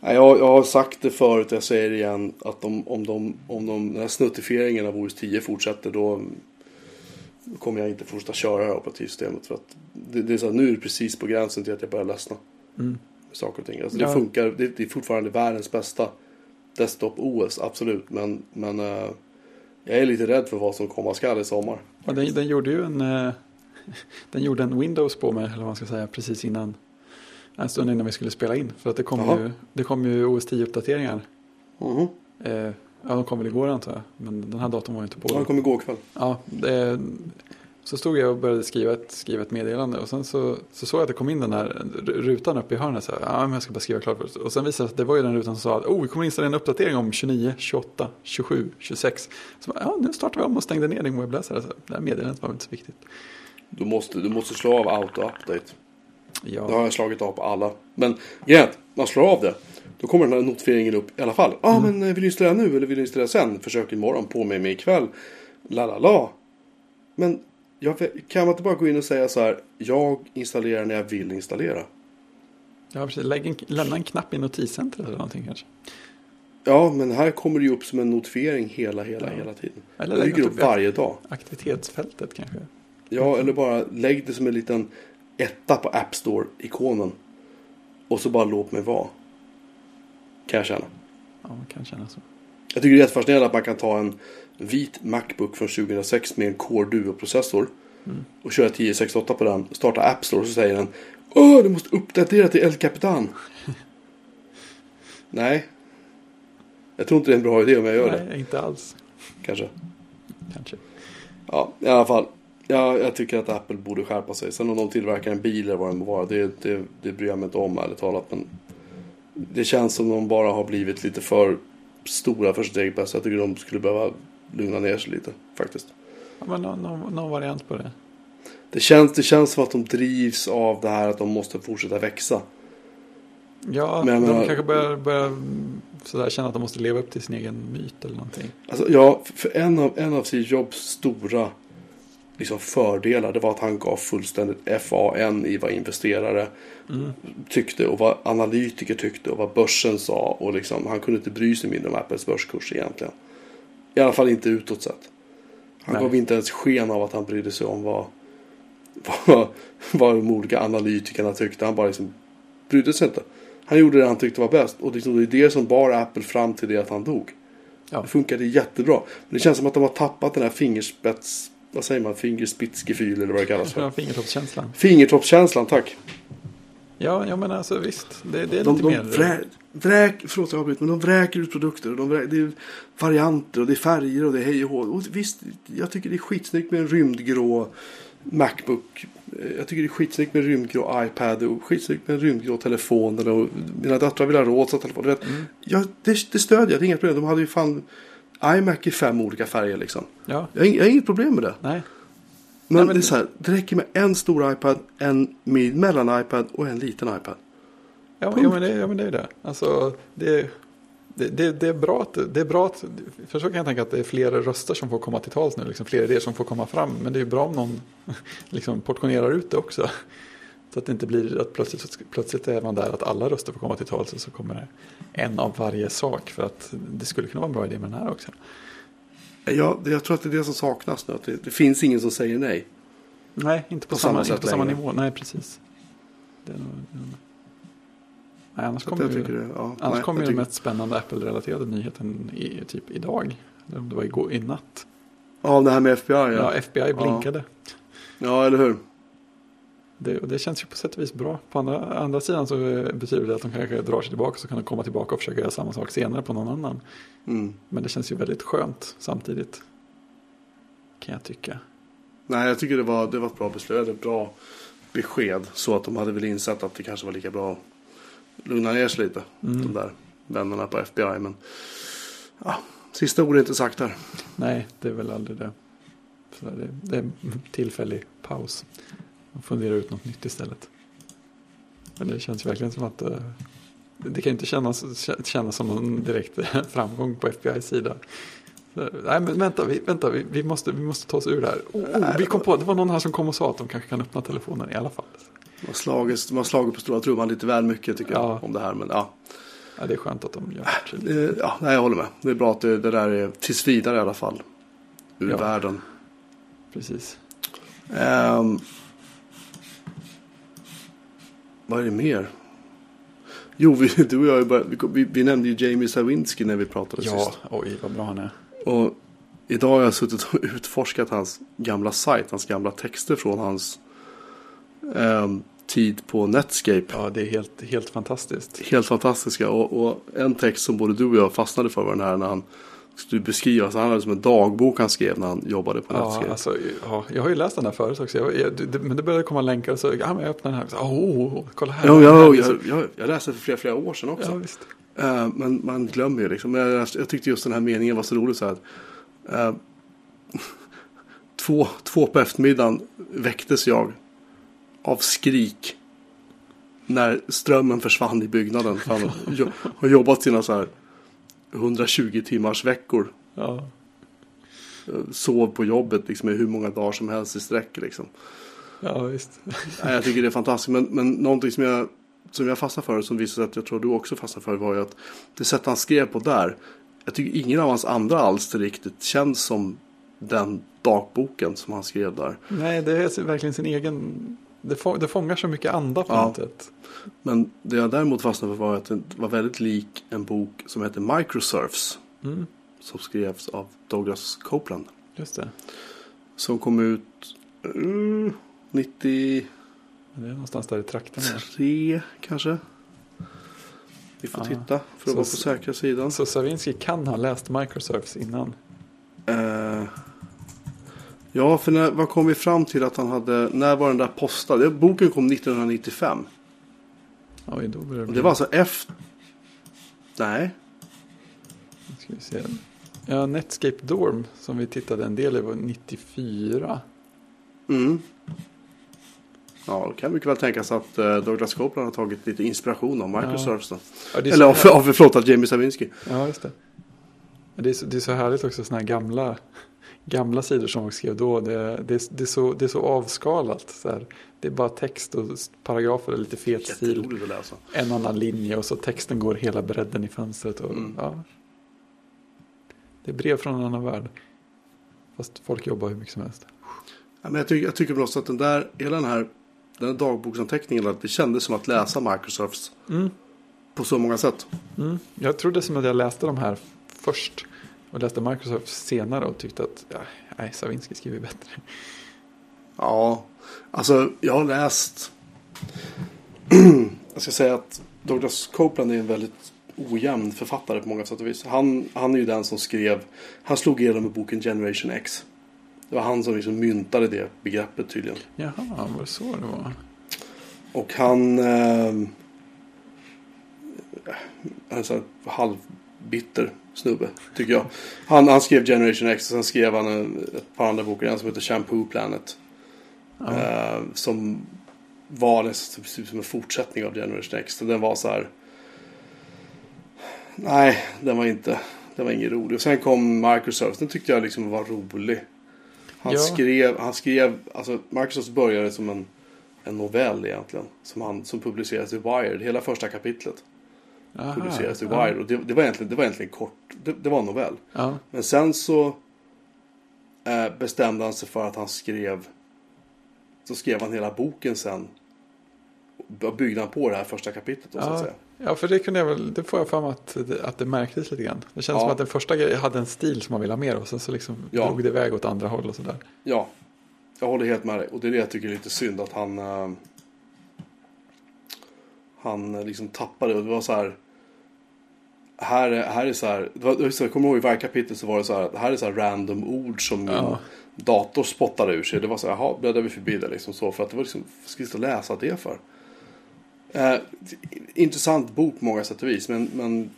Nej, jag, jag har sagt det förut jag säger det igen. Att om, om, de, om de, den här snuttifieringen av OS 10 fortsätter då kommer jag inte fortsätta köra det här operativsystemet. För att det, det är så här, nu är det precis på gränsen till att jag börjar ledsna Mm. saker och ting. Alltså, Ja. Det funkar, det, det är fortfarande världens bästa desktop-OS, absolut. Men, men eh, jag är lite rädd för vad som komma skall i sommar. Och den, den gjorde ju en, eh, *laughs* den gjorde en Windows på mig, eller vad man ska säga, precis innan. En stund innan vi skulle spela in. För att det kom, Jaha. ju, det kom ju OS 10-uppdateringar. Mhm. Eh, ja, de kom väl igår antar jag. Men den här datorn var ju inte på. Ja, Den kom igår kväll. Ja, det, så stod jag och började skriva ett, skriva ett meddelande och sen så, så såg jag att det kom in den här rutan uppe i hörnet. Så här, ja, men jag ska bara skriva klart först. Och sen visade det sig att det var ju den rutan som sa att oh, vi kommer installera en uppdatering om 29, 28, 27, 26. Så bara, ja, nu startar vi om och stängde ner din webbläsare. Så det här meddelandet var väl inte så viktigt. Du måste, du måste slå av auto-update. Det har Ja, jag slagit av på alla. Men grejen man slår av det. Då kommer den här notifieringen upp i alla fall. Ja ah, men eh, vill du installera nu eller vill du installera sen? Försök imorgon på mig med ikväll. La la la. Men jag, kan man inte bara gå in och säga så här. Jag installerar när jag vill installera. ja precis. Lägg en, lämna en knapp i notiscentret eller någonting kanske. Ja men här kommer det ju upp som en notifiering hela hela Ja. hela tiden. Eller Det dyker upp varje dag. Aktivitetsfältet kanske. Ja eller bara lägg det som en liten etta på App Store-ikonen. Och så bara låt mig vara. Kan jag känna. Ja, man kan känna så. Jag tycker det är jättefascinerande att man kan ta en vit Macbook från 2006 med en Core Duo-processor och köra 1068 på den, starta App Store och så säger den Åh, du måste uppdatera till El Capitan. *laughs* Nej. Jag tror inte det är en bra idé om jag gör det. Nej, inte alls. Kanske. Kanske. Ja, i alla fall. Ja, jag tycker att Apple borde skärpa sig. Sen om de tillverkar en bil eller vad det må vara, det, det, det bryr jag mig inte om ärligt talat. Men Det känns som de bara har blivit lite för stora för sitt eget bästa. Jag tycker de skulle behöva lugna ner sig lite faktiskt. Ja, men någon, någon, någon variant på det. Det känns, det känns som att de drivs av det här att de måste fortsätta växa. Ja, Men de menar- kanske börjar, börjar sådär känna att de måste leva upp till sin egen myt eller någonting. Alltså, ja, för en av, en av Steve Jobs stora liksom, fördelar det var att han gav fullständigt FAN i vad investerare Mm. tyckte och vad analytiker tyckte och vad börsen sa. Och liksom, han kunde inte bry sig mindre om Apples börskurs egentligen. I alla fall inte utåt sett. Han Nej. gav inte ens sken av att han brydde sig om vad, *laughs* vad, vad de olika analytikerna tyckte. Han bara liksom brydde sig inte. Han gjorde det han tyckte var bäst. Och liksom, det är det som bar Apple fram till det att han dog. Ja. Det funkade jättebra. Men det känns som att de har tappat den här fingerspets... Vad säger man? Fingerspitzgefühl eller vad det kallas Ja, för. fingertoppskänslan. Fingertoppskänslan, tack. Ja, jag menar alltså visst. Det, det är De, lite de mer. vrä, vräk, förlåt jag avbryter, men de vräker ut produkter. Och de vräker, det är varianter och det är färger och det är hej och hå. Och visst, jag tycker det är skitsnyggt med en rymdgrå Macbook. Eh, Jag tycker det är skitsnyggt med en rymdgrå iPad och skitsnyggt med en rymdgrå telefon. Och mina döttrar vill ha rosa telefon. Du vet, Mm. ja, det, det stödjer jag, det är inga problem. De hade ju fan iMac i fem olika färger liksom. Ja, Jag har, jag har inget problem med det. nej. Men, Nej, men- det är så här, det räcker med en stor iPad, en mid- mellan iPad och en liten iPad. Ja, ja, men det, ja men det är det. Alltså, det, det, det, det är bra att, det är bra att, för så kan jag tänka att det är fler röster som får komma till tals nu, liksom fler idéer som får komma fram. Men det är ju bra om någon *laughs* liksom portionerar ut det också. Så att det inte blir att plötsligt, plötsligt är man där att alla röster får komma till tals och så kommer en av varje sak. För att det skulle kunna vara en bra idé med den här också. Ja, jag tror att det är det som saknas nu. Att det, det finns ingen som säger nej. Nej, inte på, På samma, samma inte på samma nivå. Nej, precis. Det är nog, det är nog- nej, annars kommer ju... tycker det, ja, Annars nej, kom ju jag den tycker- mest spännande Apple-relaterade nyheten i, typ idag. Eller om det var igår, i natt. Ja, det här med FBI. Ja, Ja, ja. FBI blinkade. eller hur? Det, och det känns ju på sätt och vis bra. På andra, andra sidan så betyder det att de kanske drar sig tillbaka så kan de komma tillbaka och försöka göra samma sak senare på någon annan. Mm. Men det känns ju väldigt skönt samtidigt. Kan jag tycka. Nej, jag tycker det var, det var ett bra beslut. Ett bra besked. Så att de hade väl insett att det kanske var lika bra att lugna ner sig lite. Mm. De där vännerna på FBI. Men ja, sista ordet är inte sagt här. Nej, det är väl aldrig det. Så det, det är en tillfällig paus. Man funderar ut något nytt istället. Men det känns verkligen som att eh, det kan inte kännas, kännas som någon direkt *laughs* framgång på FBI's sida. Så, nej, men vänta, vi, vänta vi, vi, måste, vi måste ta oss ur det här. Oh, oh, vi kom på, det var någon här som kom och sa att de kanske kan öppna telefonen i alla fall. De har slagit, på stora trumman lite väl mycket tycker Ja. jag. Om det här. Men ja, Ja, det är skönt att de gör det. Eh, ja nej, jag håller med. Det är bra att det, det där är tills vidare i alla fall. Ur Ja. världen. Precis. Ehm, vad är det mer? Jo, vi, du och jag, vi, vi, nämnde ju Jamie Sawinski när vi pratade Ja, sist. oj vad bra han är. Och idag har jag suttit och *laughs* utforskat hans gamla sajt, hans gamla texter från hans ehm, tid på Netscape. Ja, det är helt, helt fantastiskt. Helt fantastiska. Och, och en text som både du och jag fastnade för var den här när han skulle beskriva. Så han hade som en dagbok han skrev när han jobbade på Ja, alltså, ja, jag har ju läst den här förut också. Jag, jag, det, men det började komma länkar och så, ja men jag öppnar den här. Så, oh, oh, kolla här. Ja, ja, jag, jag, jag läste för flera, flera år sedan också. ja, visst. Eh, men man glömmer ju liksom. Men jag, jag tyckte just den här meningen var så rolig så här. att, eh, *laughs* två, två på eftermiddagen väcktes jag av skrik. När strömmen försvann i byggnaden. För han jo- har jobbat sina så här 120 timmars veckor. Ja. Eh, Sov på jobbet liksom i hur många dagar som helst i sträck liksom. ja, visst. *laughs* Nej, jag tycker det är fantastiskt. Men, men någonting som jag, som jag fastnade för, som visade att jag tror du också fastnade för, var ju att det sätt han skrev på där, jag tycker ingen av hans andra alster riktigt känns som den dagboken som han skrev där. Nej, det är verkligen sin egen... Det, få, det fångar så mycket anda på Ja. något sätt. Men det jag däremot fastnade för var att det var väldigt lik en bok som heter Microsurfs. Mm, Som skrevs av Douglas Copeland. just det. Som kom ut uh, 93 Det är någonstans där i trakten. kanske. Vi får Ja. titta för att Så- vara på säkra sidan. Så Savinski kan ha läst Microsurfs innan. Eh, ja, för när, vad kom vi fram till att han hade, när var den där postad? Det- Boken kom 1995. Oj, då det bli... Det var alltså efter, Nej. Nu ska vi se. Ja, Netscape Dorm som vi tittade en del i var 94. Mm. Ja, då kan mycket väl tänkas att uh, Douglas Copeland har tagit lite inspiration av Microsurfs. då. Ja, det är Eller av, *laughs* av, förlåt, av Jamie Savinsky. ja just det. Ja, Det är, så, det är så härligt också, sådana här gamla, gamla sidor som folk skrev då. Det, det, är, det, är, så, det är så avskalat. Så här. Det är bara text och paragrafer och lite fet stil. En annan linje och så texten går hela bredden i fönstret. Och, Mm. ja. Det är brev från en annan värld. Fast folk jobbar hur mycket som helst. Ja, men jag, tycker, jag tycker väl också att den där, hela den här, den här dagboksanteckningen, att det kändes som att läsa Microsofts Mm. på så många sätt. Mm. Jag trodde som att jag läste de här först. Och läste Microsoft senare och tyckte att ja, nej, Savinsky skriver bättre. Ja, alltså jag har läst. *clears throat* jag ska säga att Douglas Copeland är en väldigt ojämn författare på många sätt och vis. Han, han är ju den som skrev, han slog igenom med boken Generation X. Det var han som liksom myntade det begreppet tydligen. Jaha, var det så det var? Och han... Eh, här halvbitter snubbe, tycker jag. Han, han skrev Generation X och sen skrev han en, ett par andra böcker. En som heter Shampoo Planet. Ja. Eh, som var nästan typ som en fortsättning av Generation X. Så den var så här... Nej, den var inte... Den var ingen rolig. Och sen kom Microsoft. Den tyckte jag liksom var rolig. Han Ja. skrev... Han skrev... Alltså Microsoft började som en, en novell egentligen. Som, han, som publicerades i Wired. Hela första kapitlet Aha, publicerades i ja. Och det, det, var egentligen, det var egentligen kort. Det, det var en novell. Ja, Men sen så eh, bestämde han sig för att han skrev så skrev han hela boken sen. Och byggde han på det här första kapitlet då, så att ja, säga. ja, för det kunde jag väl, det får jag mig att, att det märktes lite grann. Det känns Ja. som att den första grejen hade en stil som man ville ha mer av. Sen så liksom Ja. drog det iväg åt andra håll och sådär. Ja, jag håller helt med dig. Och det är det jag tycker är lite synd att han eh, han eh, liksom tappade. Och det var så här här, är- här är så här, det var, jag kommer ihåg i varje kapitel så var det så här, det här är så här random ord som min Ja. dator spottade ur sig. Det var så här, jaha, bläddrar vi förbi det liksom så. För att det var liksom, ska vi läsa det för? Eh, intressant bok på många sätt och vis. Men, men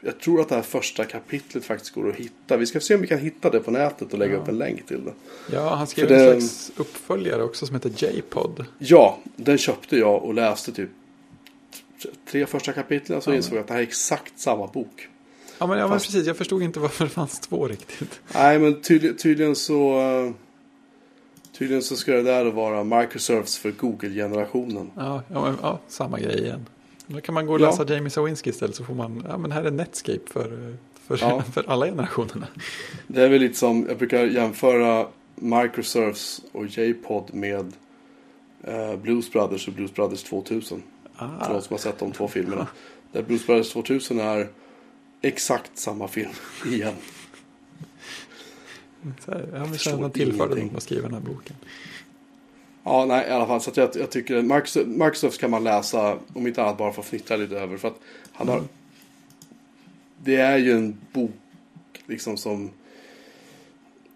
jag tror att det här första kapitlet faktiskt går att hitta. Vi ska se om vi kan hitta det på nätet och lägga Ja. upp en länk till det. Ja, han skrev För en det- slags uppföljare också som heter J-pod. Ja, den köpte jag och läste typ tre första kapitlen. Så Ja, insåg jag att det här är exakt samma bok. Ja, men, ja, men precis. Jag förstod inte *laughs* varför det fanns två riktigt. Nej, men tydlig, tydligen så... Tydligen så ska det där vara Microsofts för Google-generationen. Ja, ja, men, ja samma grej igen. Då kan man gå och Ja. läsa Jamie Sawinski istället så får man, ja men här är Netscape för, för, Ja. *laughs* för alla generationerna. Det är väl lite som, jag brukar jämföra Microsofts och J-Pod med eh, Blues Brothers och Blues Brothers 2000. För Ah, de som har sett de två filmerna. Där Blues Brothers 2000 är exakt samma film *laughs* igen. så här, ja, men förstår känner att man tillförde något att skriva den här boken. Ja, nej i alla fall. Så jag, jag tycker att Microsoft, kan man läsa, om inte annat bara för att fnittra lite över. För att han har... Det är ju en bok liksom som...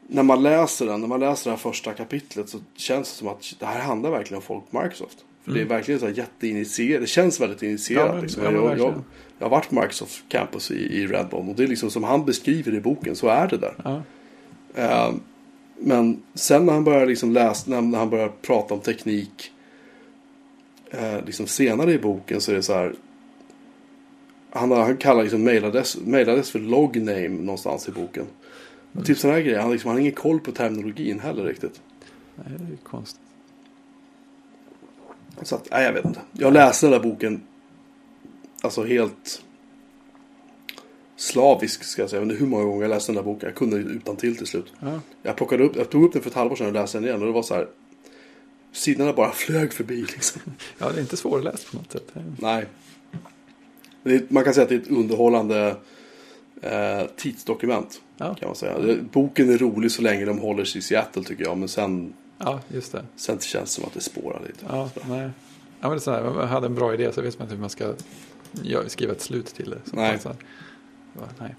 När man läser den, när man läser det här första kapitlet så känns det som att det här handlar verkligen om folk på Microsoft. För det är Mm. verkligen så här jätteinitierat. Det känns väldigt initierat. Ja, men- liksom. ja, jag, jag, jag har varit på Microsoft Campus i, i Redbone och det är liksom som han beskriver i boken, så är det där. Ja, Eh, men sen när han börjar liksom läsa, när han börjar prata om teknik eh, liksom senare i boken så är det så här. Han, han kallar liksom mailadress, mailadress för logname någonstans i boken. Och typ sådana här grejer. Han, liksom, han har ingen koll på terminologin heller riktigt. nej, det är konstigt. Så att, nej jag vet inte. Jag läste den där boken. Alltså helt slavisk ska jag säga. Jag vet inte hur många gånger jag läste den där boken. Jag kunde utan till till slut. Ja, Jag plockade upp, jag tog upp den för ett halvår sedan och läste den igen och det var så här. Sidorna bara flög förbi liksom. ja, det är inte svårläst på något sätt. Nej. Det är, man kan säga att det är ett underhållande eh, tidsdokument. Ja, Kan man säga. Boken är rolig så länge de håller sig i Seattle tycker jag. Men sen, ja just det. sen känns det som att det spårar lite. Ja, nej. Ja, men det är så här, man hade en bra idé så vet man inte hur man ska skriva ett slut till det. Nej. va, nej.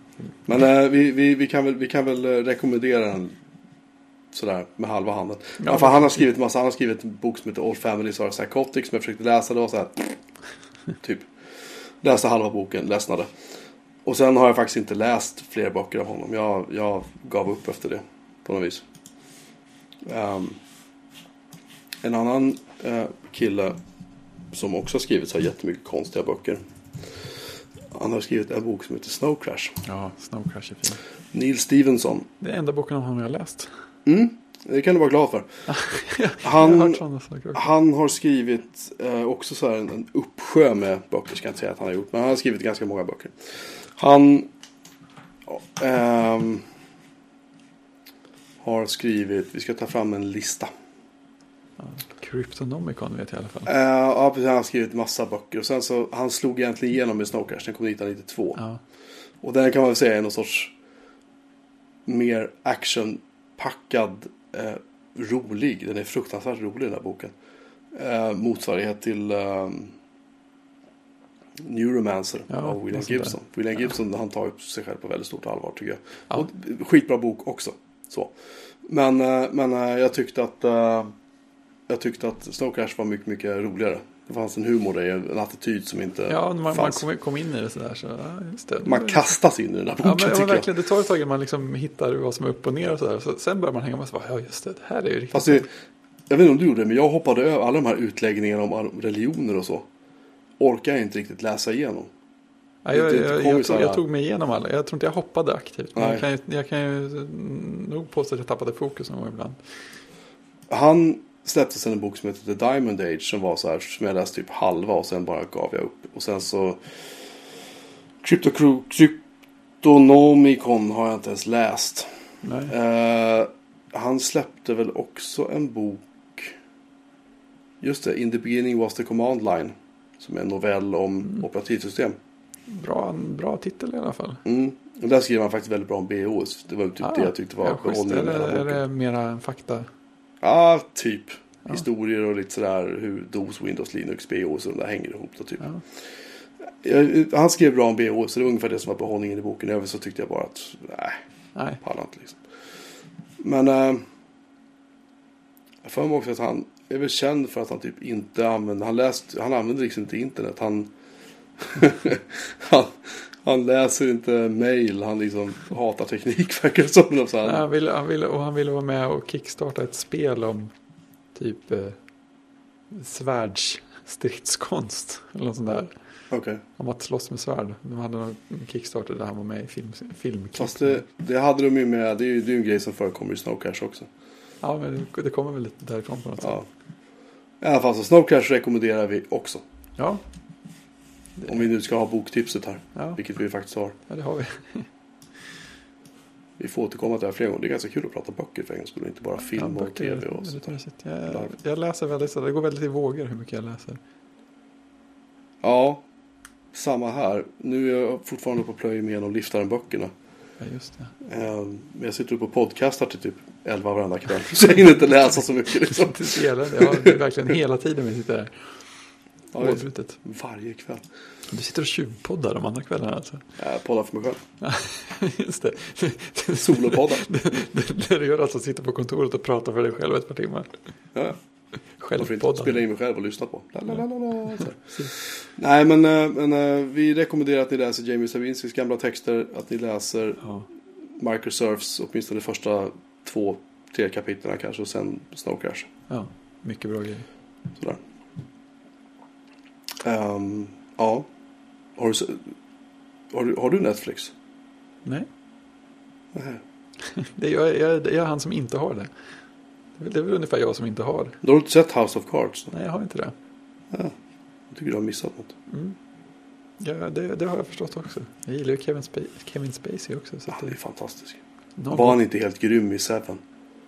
Men eh, vi, vi, vi, kan väl, vi kan väl eh, rekommendera den sådär med halva handen. Ja, Ja, för han har skrivit massa, han har skrivit en bok som heter All Families Are Psychotic som jag försökte läsa. Var så här, *laughs* typ. Läste halva boken, ledsnade. Och sen har jag faktiskt inte läst fler böcker av honom. Jag, jag gav upp efter det på något vis. Ehm, en annan eh, kille som också har skrivit så här jättemycket konstiga böcker. Han har skrivit en bok som heter Snow Crash. Ja, Snow Crash är fin. Neil Stevenson. Det är enda boken om honom jag har läst. Mm, det kan du vara glad för. *laughs* jag har Han, han har skrivit eh, också så här en, en uppsjö med böcker. Ska jag inte säga att han har gjort. Men han har skrivit ganska många böcker. Han ehm, har skrivit, vi ska ta fram en lista. Cryptonomicon vet jag i alla fall. Eh, ja, precis, han har skrivit massa böcker. Och sen så, han slog egentligen igenom med Snow Crash. Den kom 1992. Ja, Och den kan man väl säga är någon sorts mer actionpackad, eh, rolig. Den är fruktansvärt rolig den här boken. Eh, motsvarighet till eh, Neuromancer Ja, av William sånt där. Gibson. William Gibson han tar upp sig själv på väldigt stort allvar tycker jag. Ja. Och, skitbra bok också. Så. Men, men jag tyckte att jag tyckte att Snow var mycket, mycket roligare. Det fanns en humor i en attityd som inte ja man, man fanns. kom, kom in i det sådär. Så, ja, det. Man kastas in i den här boken Ja, men, tycker men jag. verkligen, det tar ett tag innan man liksom hittar vad som är upp och ner och sådär. Så sen börjar man hänga med och så bara, ja just det, det här är ju riktigt. Fast det, jag vet inte om du gjorde det, men jag hoppade över alla de här utläggningarna om religioner och så. Orkar jag inte riktigt läsa igenom. ja, jag, jag, jag, jag, tog, jag tog mig igenom alla. Jag tror inte jag hoppade aktivt. Men jag kan, ju, jag kan ju nog påstå att jag tappade fokus någon gång ibland. Han släppte sen en bok som heter The Diamond Age som var så här, som jag läste typ halva och sen bara gav jag upp. Och sen så Crypto- Cryptonomicon har jag inte ens läst. Eh, han släppte väl också en bok. Just det, In the beginning was the command line. Som är en novell om operativsystem. Bra, bra titel i alla fall. Mm. Och där skriver han faktiskt väldigt bra om BOS. Det var typ det jag tyckte var Ah, ja, behållningen Är är det mera fakta? Ja, typ. Ja. Historier och lite sådär hur DOS, Windows, Linux, BOS och de där hänger ihop då typ. Ja. Han skrev bra om BOS, så det var ungefär det som var behållningen i boken. Övrigt så tyckte jag bara att, nej, Nej. pallar inte liksom. Men äh, jag får mig också att han är väl känd för att han typ inte använder, han läst, han använder liksom inte internet. Han, *laughs* han, han läser inte mail, han liksom hatar teknik *laughs* verkar det som. Så han, Han ville, han ville, och han ville vara med och kickstarta ett spel om typ eh, svärdsstridskonst. *laughs* Eller något sånt där. Okej. Om att slåss med svärd. De hade någon kickstarter där han var med i film, film Fast det, det hade de ju med, det är ju det är en grej som förekommer i Snow Crash också. Ja, men det, det kommer väl lite därifrån på något sätt. Ja. I alla fall så Snow Crash rekommenderar vi också. Ja, Om vi nu ska ha boktipset här. ja, Vilket vi faktiskt har. ja det har vi. Vi får återkomma till det här fler gånger. Det är ganska kul att prata böcker för en gångs skull. Inte bara film ja, och tv och det så. tar sitt. Jag, jag läser väldigt, så det går väldigt i vågor hur mycket jag läser. Ja, samma här. Nu är jag fortfarande på plöj med genom Liftaren-böckerna. Ja, just det. Eh, Men jag sitter upp och podcastar till typ 11 varenda kväll. *laughs* Så jag hinner inte läsa så mycket liksom. Det är verkligen hela tiden vi sitter här. Ja, Oavbrutet. varje kväll. Du sitter och tjuvpoddar de andra kvällarna alltså. Jag poddar för mig själv. *laughs* Just det. *laughs* Solopoddar. *laughs* Det, det gör alltså att sitta på kontoret och prata för dig själv ett par timmar. Ja, ja. Varför inte Självpodda. spela in mig själv och lyssna på. La, la, la, la, la, så. Nej men, eh, men eh, vi rekommenderar att ni läser Jamie Savinskis gamla texter. Att ni läser Ja. Microsurfs åtminstone de första två, tre kapitlen kanske. Och sen Snow Crash. ja, mycket bra grejer. Sådär. Ehm, ja. Har du, har, du, har du Netflix? Nej, Nej. *laughs* det är, jag, jag, är han som inte har det. Det är väl- Det är väl ungefär jag som inte har. Då har du inte sett House of Cards? Nej, jag har inte det. Jag tycker du har missat något. Mm. Ja, det, det har jag förstått också. Jag gillar ju Kevin, Spa- Kevin Spacey också. Så att Han är det, fantastisk. någon Var han inte helt grym i Seven?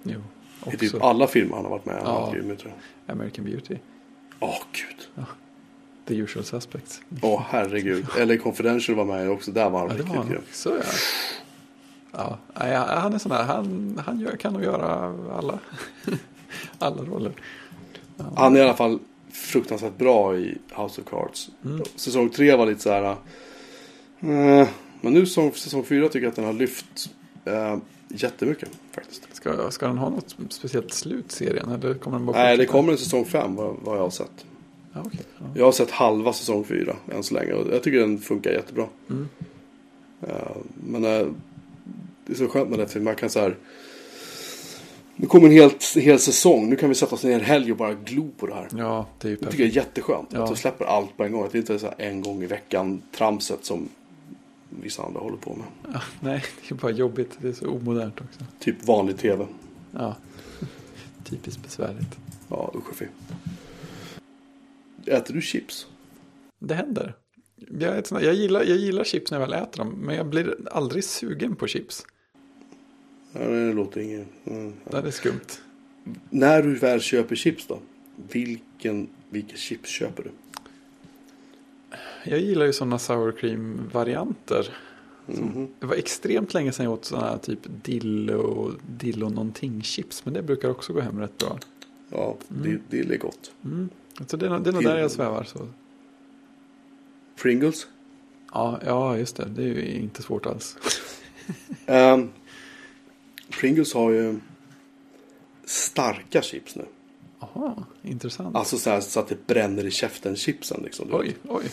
Jo, I också. typ alla filmer han har varit med i. Ja. grym i, tror jag. American Beauty. Åh gud. The usual suspects. Åh herregud. *laughs* Eller Confidential var med också. Där var han Ja, riktigt var han också. Ja. Ja, han är sån här. Han, han gör, kan nog göra alla, *laughs* alla roller. Ja. Han är i alla fall fruktansvärt bra i House of Cards. Mm. Säsong tre var lite så här. eh, men nu säsong, säsong fyra tycker jag att den har lyft eh, jättemycket faktiskt. Ska, ska den ha något speciellt slut serien? Eller kommer den bara Nej, det kommer en säsong fem vad, vad jag har sett. Ja. Jag har sett halva säsong fyra än så länge och jag tycker den funkar jättebra. Mm. Eh, men eh, det är så skönt med det. För man kan så här. Nu kommer en hel, hel säsong. Nu kan vi sätta oss ner en helg och bara glo på det här. Ja, det är Det tycker jag är jätteskönt. Ja. Att de släpper allt på en gång. Att det inte är så här en gång i veckan tramset som vissa andra håller på med. Ja, nej, det är bara jobbigt. Det är så omodernt också. Typ vanlig tv. Ja, *laughs* typiskt besvärligt. Ja, usch och fy. Äter du chips? Det händer. Jag, sånt- jag, gillar, jag gillar chips när jag väl äter dem, men jag blir aldrig sugen på chips. Ja, det låter inget. Mm. Det är skumt. När du väl köper chips då? Vilken, vilka chips köper du? Jag gillar ju sådana sour cream-varianter. Mhm. Det var extremt länge sedan jag åt sådana här typ dill och, dill och någonting chips, men det brukar också gå hem rätt bra. Ja, det, det är gott. Mm. Så det är, det är nog där jag svävar. Så. Pringles? Ja, ja, just det. Det är ju inte svårt alls. *laughs* Ehm, Pringles har ju starka chips nu. Jaha, intressant. Alltså så, här, så att det bränner i käften chipsen liksom. du vet. Oj, oj.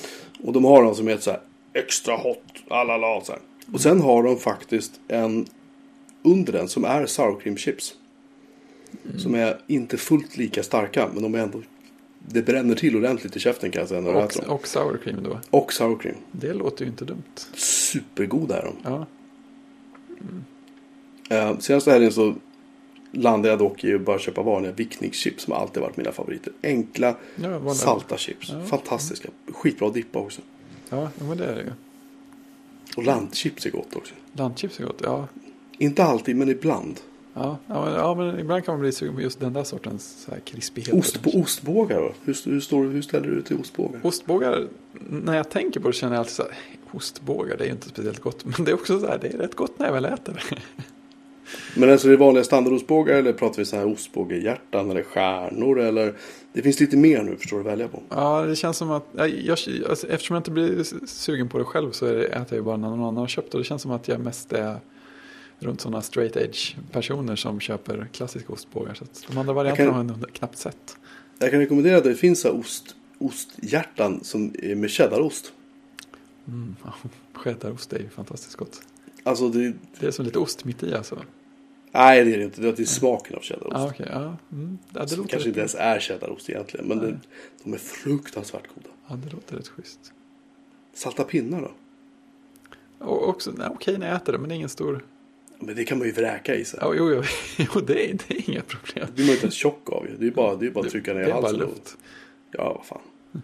Och de har de som heter så här extra hot, alala så här. Och sen har de faktiskt en under den som är sour cream chips. Som är inte fullt lika starka men de är ändå det bränner till ordentligt i käften kan jag säga du äter Och, dem. och sour cream då. Och sour cream. Det låter ju inte dumt. Supergoda är de. Ja, Eh, senaste helgen så landade jag dock i att bara köpa vanliga vickningschips som alltid varit mina favoriter. Enkla, ja, salta chips. Ja. Fantastiska. Skitbra att dippa också. ja men det är det ju. Och lantchips är gott också. Landchips är gott. Ja, Inte alltid men ibland. Ja, ja, men, ja, men ibland kan man bli sugen på just den där sortens så här krispigheter. Ost på ostbågar? Hur, hur, står, hur ställer du dig till ostbågar? Ostbågar, när jag tänker på det känner jag alltid så här, ostbågar, det är ju inte speciellt gott. Men det är också så här, det är rätt gott när jag väl äter det. *laughs* Men alltså är det vanliga standardostbågar eller pratar vi så här ostbågehjärtan eller stjärnor eller? Det finns lite mer nu förstår du att välja på. Ja, det känns som att, jag, jag, alltså, eftersom jag inte blir sugen på det själv så är det, äter jag ju bara när någon annan har köpt det. Det känns som att jag mest är runt sådana straight edge personer som köper klassiska ostbågar. Så de andra varianterna har jag knappt sett. Jag kan rekommendera att det finns ost, osthjärtan som är med cheddarost. Mm, ja, Cheddarost är ju fantastiskt gott. Alltså det, Det är som lite ost mitt i alltså. nej det är det inte. Det är smaken av cheddarost. Ja, okej. ja, mm, ja, det kanske inte ens är cheddarost egentligen. Men det, de är fruktansvärt goda. ja, det låter rätt schysst. Salta pinnar då? Och också, nej, okej när jag äter det, men det är ingen stor... Men det kan man ju vräka i sig. Ja, jo, jo, *laughs* jo det, är, det är inga problem. Det blir man inte ens tjock av ju. Det är bara, det är bara att trycka ner det i är bara halsen. och- luft. Ja, vad fan.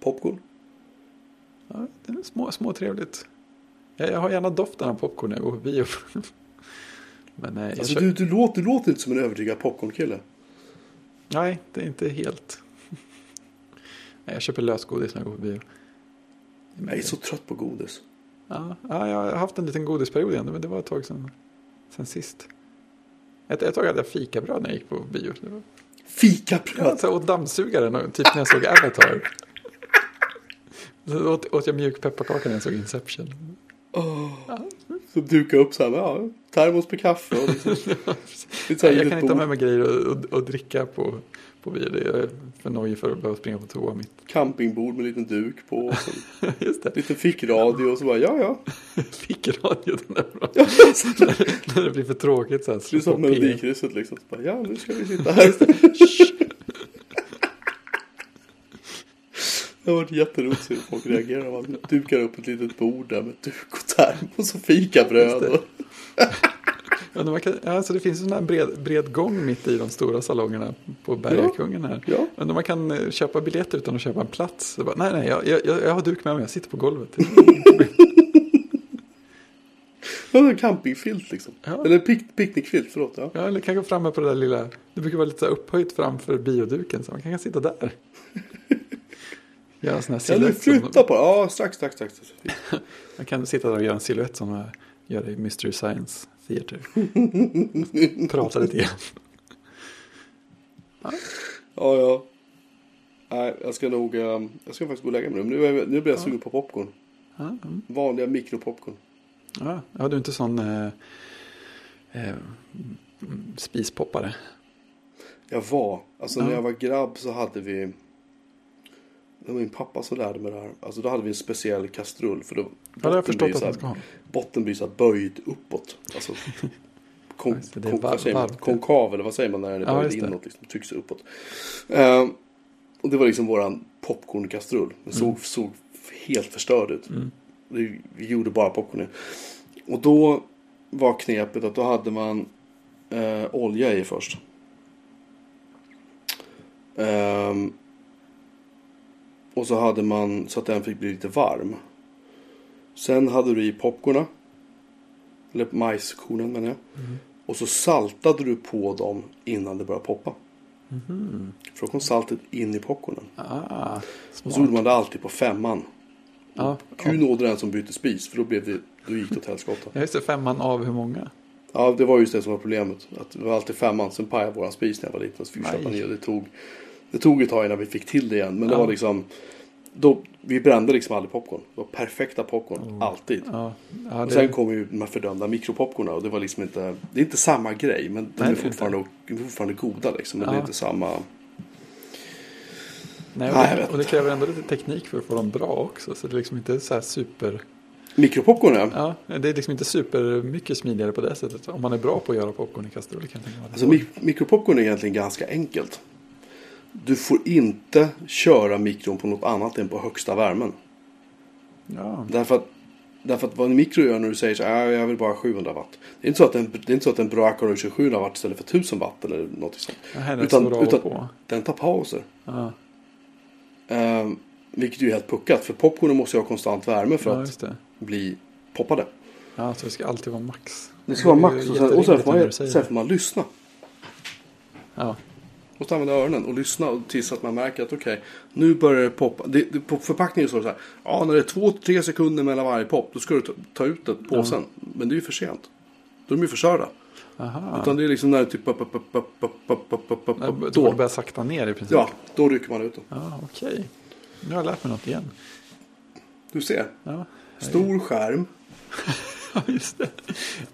Popcorn? Ja, det är små, små trevligt. Jag, jag har gärna doften av popcorn när jag går på bio. Men nej, jag Alltså du, du, låter, du låter inte som en övertygad popcornkille. nej, det är inte helt. *laughs* Nej, jag köper lösgodis när jag går på bio. Jag är så trött på godis. Ja, ja, jag har haft en liten godisperiod igen, men det var ett tag sedan, sedan sist. Ett, ett tag hade jag fikabröd när jag gick på bio. Det var, jag Fikabröd! så här åt dammsugaren, typ när jag såg Avatar. Så åt, åt jag mjuk pepparkaka när jag såg Inception. Oh. Som dukar upp så här ja, termos med kaffe och liksom, *laughs* så här jag kan inte ha med mig grejer och, och, och dricka på, på bio. Det är för nojig för att behöva springa på toa mitt. campingbord med en liten duk på. Och *laughs* Just det, lite fickradio och så bara ja ja. *laughs* fick radio den är bra. *laughs* det när det blir för tråkigt så här. är slå som på P1. melodikrysset liksom. Så bara, ja nu ska vi sitta här. Det har varit jätteroligt hur folk reagerar. Man dukar upp ett litet bord där med duk och termos och fikabröd. Och, Ja, kan, alltså det finns en sån bred, bred gång mitt i de stora salongerna på Bergakungen här. ja. Undrar om man kan eh, köpa biljetter utan att köpa en plats. Bara, nej, nej, jag, jag, jag har duk med mig, jag sitter på golvet. Ja, en campingfilt liksom. Ja. Eller pick, picknickfilt, förlåt. Ja. Ja, eller kan gå framme på det där lilla, det brukar vara lite upphöjt framför bioduken, så man kan sitta där. Göra sån här silhuett. flytta Som, på? Ja, strax, strax, strax. *laughs* man kan sitta där och göra en silhuett som jag gör i Mystery Science Theater. *laughs* Prata lite grann. Ja, ja. Nej, jag ska nog, ehm, jag ska faktiskt gå och lägga mig nu. Nu, är jag- nu blir jag sugen på popcorn. Ja, mm. Vanliga mikropopcorn. ja, ja, du är inte sån eh, eh, spispoppare. Jag var, alltså Ja. när jag var grabb så hade vi Det var min pappa som lärde mig det här. Alltså då hade vi en speciell kastrull. För då, Ja, botten blir så här-. Botten blir så här böjd uppåt. Alltså, *laughs* kon, det är kon, vad säger man? konkav eller vad säger man när den är Ja, böjd det. inåt? Liksom, trycks uppåt. Eh, och det var liksom våran popcornkastrull. Den såg, Mm. såg helt förstörd ut. Det- Vi gjorde bara popcorn. Och då var knepet att då hade man eh, olja i först. Ehm, och så hade man så att den fick bli lite varm. Sen hade du i popcornen. Eller majskornen menar jag. Och så saltade du på dem innan det började poppa. För då kom saltet in i popcornen. Ah, Och så gjorde man det alltid på femman. Ja, Kul nådde den som bytte spis. För då, blev det, då gick det åt helskotta. ja, just det. Femman av hur många? Ja, det var just det som var problemet. Att det var alltid femman. Sen pajade våran spis när jag var liten. Så fick vi köpa nya. Det tog, det tog ett tag innan vi fick till det igen. Men det var liksom. Då, vi brände liksom aldrig popcorn. Det var perfekta popcorn. Alltid. Ja, ja Och det, sen kom ju de här fördömda mikropopcornen. Och det var liksom inte. Det är inte samma grej. Men de är det är fortfarande, fortfarande goda liksom. Men Ja. det är inte samma. nej, och, Nej, det, och det kräver ändå lite teknik för att få dem bra också. Så det är liksom inte så här super... Mikropopcorn ja. Ja, det är liksom inte super mycket smidigare på det sättet. Om man är bra på att göra popcorn i kastrull kan jag tänka mig. Alltså mik- mikropopcorn är egentligen ganska enkelt. Du får inte köra mikron på något annat än på högsta värmen. Ja, Därför att, därför att vad en mikro gör när du säger så här, "Ah, jag vill bara ha 700 watt. Det är inte så att den, det är inte så att den brakar kör 700 watt istället för 1000 watt eller något sånt. Utan- utan- på. Den tar pauser. Ja, Ehm, vilket ju är helt puckat. För popcornen måste ju ha konstant värme för att bli poppade. Ja, så det ska alltid vara max. Det ska vara max och sen, och sen, får, man, sen får man lyssna. Ja, måste använda öronen och lyssna och tills att man märker att okej, okay, nu börjar det poppa. Det, det, på förpackningen står det så här, ja när det är två, tre sekunder mellan varje pop, då ska du ta, ta ut det, påsen. Mm. Men det är ju för sent. Då är de ju förstörda. Aha. Utan det är liksom när det typ... Då. då börjar sakta ner i princip? Ja, då rycker man ut dem. Ja, Okej, okay. nu har jag lärt mig något igen. Du ser. Ja, Stor skärm. *laughs* ja just det.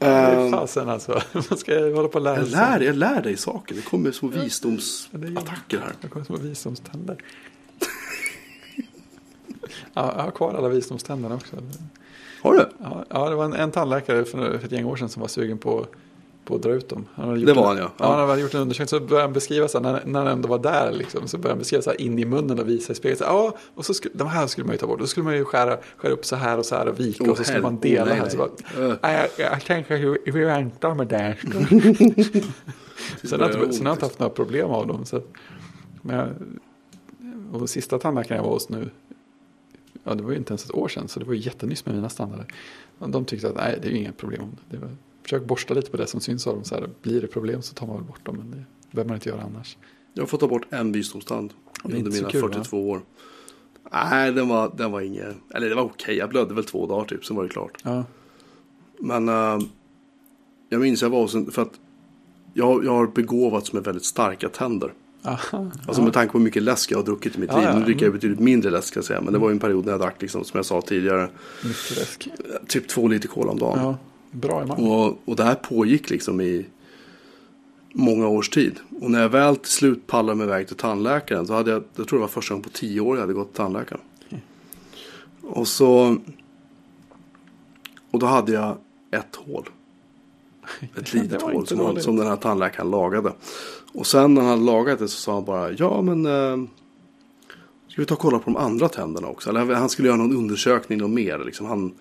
Ehm, Uh, Fasen alltså. *laughs* Man ska hålla på och lära Jag sig. lär, jag lär dig saker. Det kommer små Ja, det visdomsattacker här. Jag kommer små visdomständer. *laughs* ja, jag har kvar alla visdomständerna också. Har du? Ja, det var en, en tandläkare för, för ett gäng år sedan som var sugen på, på att dra ut dem. Det var han, ja. ja. Han hade gjort en undersökning så började han beskriva så här, när, när han ändå var där liksom, så började han beskriva så här in i munnen och visa i spegeln. Så här, Ja, och så skulle, de här skulle man ju ta bort. Då skulle man ju skära, skära upp så här och så här och vika Åh, och så skulle man dela här. nej, Så bara, nej. Nej, jag, jag tänker att vi väntar med det. Sen har, inte, sen har jag inte haft några problem av dem. Så men jag, och sista tandläkaren jag var hos nu, ja det var ju inte ens ett år sedan, så det var ju jättenyss med mina standarder. De tyckte att nej, det är ju inga problem. det var, försök borsta lite på det som syns av dem. Så här, blir det problem så tar man väl bort dem, men det behöver man inte göra annars. Jag har fått ta bort en visdomstand under mina kul, va? 42 år. Nej, den var, den var inget... Eller det var okej. Jag blödde väl två dagar typ, sen var det klart. Ja, Men eh, jag minns jag var hos en... För att jag, jag har begåvats med väldigt starka tänder. Aha, Alltså med tanke på hur mycket läsk jag har druckit i mitt Ja, liv. ja. Nu dricker jag Mm. betydligt mindre läsk ska jag säga. Men det var ju en period när jag drack, liksom, som jag sa tidigare, mycket läsk. typ två liter cola om dagen. Bra i. Och, och det här pågick liksom i många års tid. Och när jag väl till slut pallade mig iväg till tandläkaren. Så hade jag, jag tror det var första gången på tio år jag hade gått till tandläkaren. Och så. Och då hade jag ett hål. *laughs* Ett litet hål som, dåligt. som den här tandläkaren lagade. Och sen när han hade lagat det så sa han bara. Ja men. Eh, ska vi ta och kolla på de andra tänderna också? Eller han skulle göra någon undersökning och mer. Liksom. Han,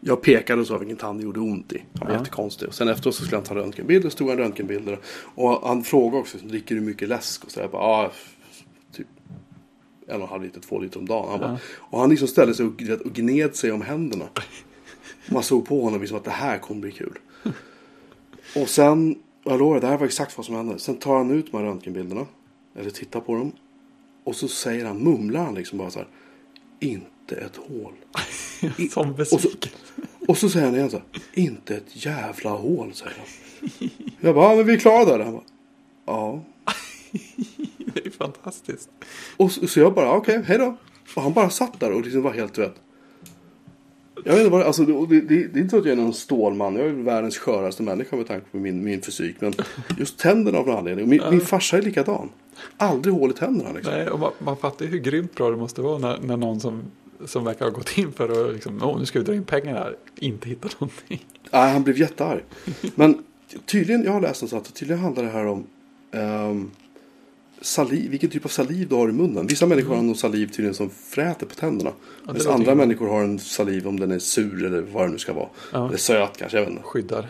jag pekade och sa vilken tand det gjorde ont i. Han var Ja. jättekonstig. Och sen efteråt så skulle han ta röntgenbilder. Stod han röntgenbilder. Och han frågade också. Dricker du mycket läsk? Och så jag bara. Ja, typ en och en halv liter, två liter om dagen. Han bara, Ja. Och han liksom ställde sig och, och gned sig om händerna. *laughs* Man såg på honom liksom att det här kommer bli kul. Och sen, och jag lovar, det här var exakt vad som hände. Sen tar han ut de här röntgenbilderna. Eller tittar på dem. Och så säger han, mumlar han liksom bara så här. Inte ett hål. *laughs* I- Som besviken. och så säger han igen så här. Inte ett jävla hål, säger han. Jag bara, ja men vi är klara där. Han bara, ja. *laughs* Det är fantastiskt. Och så, så jag bara, okej, hej då. Och han bara satt där och liksom var helt, du vet. Jag vet inte vad, alltså, det, det, det, det är inte så att jag är någon stålman. Jag är världens sköraste människa med tanke på min, min fysik. Men just tänderna av någon anledning. Min, min farsa är likadan. Aldrig hål i tänderna liksom. Nej, och man, man fattar ju hur grymt bra det måste vara när, när någon som, som verkar ha gått in för att liksom, nu ska vi dra in pengar här, inte hittar någonting. Nej, han blev jättearg. Men tydligen, jag har läst någonstans att tydligen handlar det här om ehm, saliv, vilken typ av saliv du har i munnen. Vissa människor har någon saliv tydligen som fräter på tänderna. det Medan andra människor har en saliv om den är sur eller vad det nu ska vara. Ja. Eller söt kanske, jag vet inte. Skyddar.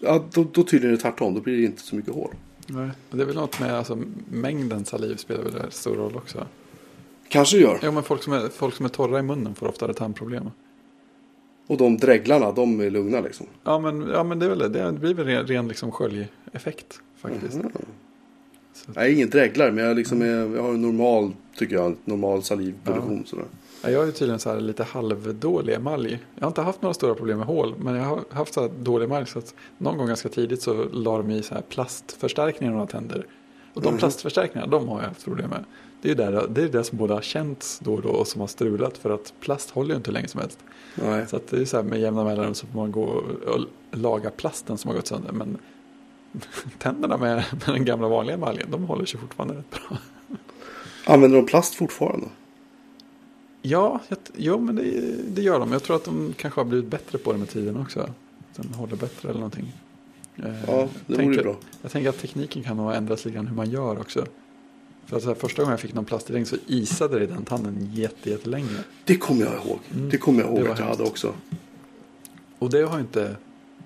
Ja, då, då tydligen är det tvärtom, då blir det inte så mycket hål. Nej. Det är väl något med alltså, mängden saliv spelar väl stor roll också. Kanske gör. Ja, men folk som, är, folk som är torra i munnen får oftare tandproblem. Och de dreglarna, de är lugna liksom. Ja, men, ja, men det, är väl det. det blir väl ren, ren liksom sköljeffekt faktiskt. Mhm. Så, Jag är ingen dreglar, men jag, liksom är, jag har en normal, tycker jag, normal salivproduktion. Sådär. ja, jag är tydligen så här lite halvdålig emalj. Jag har inte haft några stora problem med hål, men jag har haft så här dålig emalj. Så att någon gång ganska tidigt så la de i så här plastförstärkningar i några tänder. Och de Mhm. plastförstärkningarna, de har jag haft problem med. Det är där, det, är det som både har känts då och då och som har strulat. För att plast håller ju inte hur länge som helst. Nej. Så det är så här med jämna mellanrum så får man gå och laga plasten som har gått sönder. Men *laughs* tänderna med, med den gamla vanliga emaljen, de håller sig fortfarande rätt bra. Använder de plast fortfarande? Ja, jag, jo, men det, det gör de. Jag tror att de kanske har blivit bättre på det med tiden också. Den håller bättre eller någonting. Eh, Ja, det vore bra. Jag tänker att tekniken kan nog ändras lite grann hur man gör också. För att så första gången jag fick någon plastring så isade det i den tanden jätte, jättelänge. Det kommer jag ihåg. Mm. Det kommer jag ihåg att jag hade också. Och det har ju inte,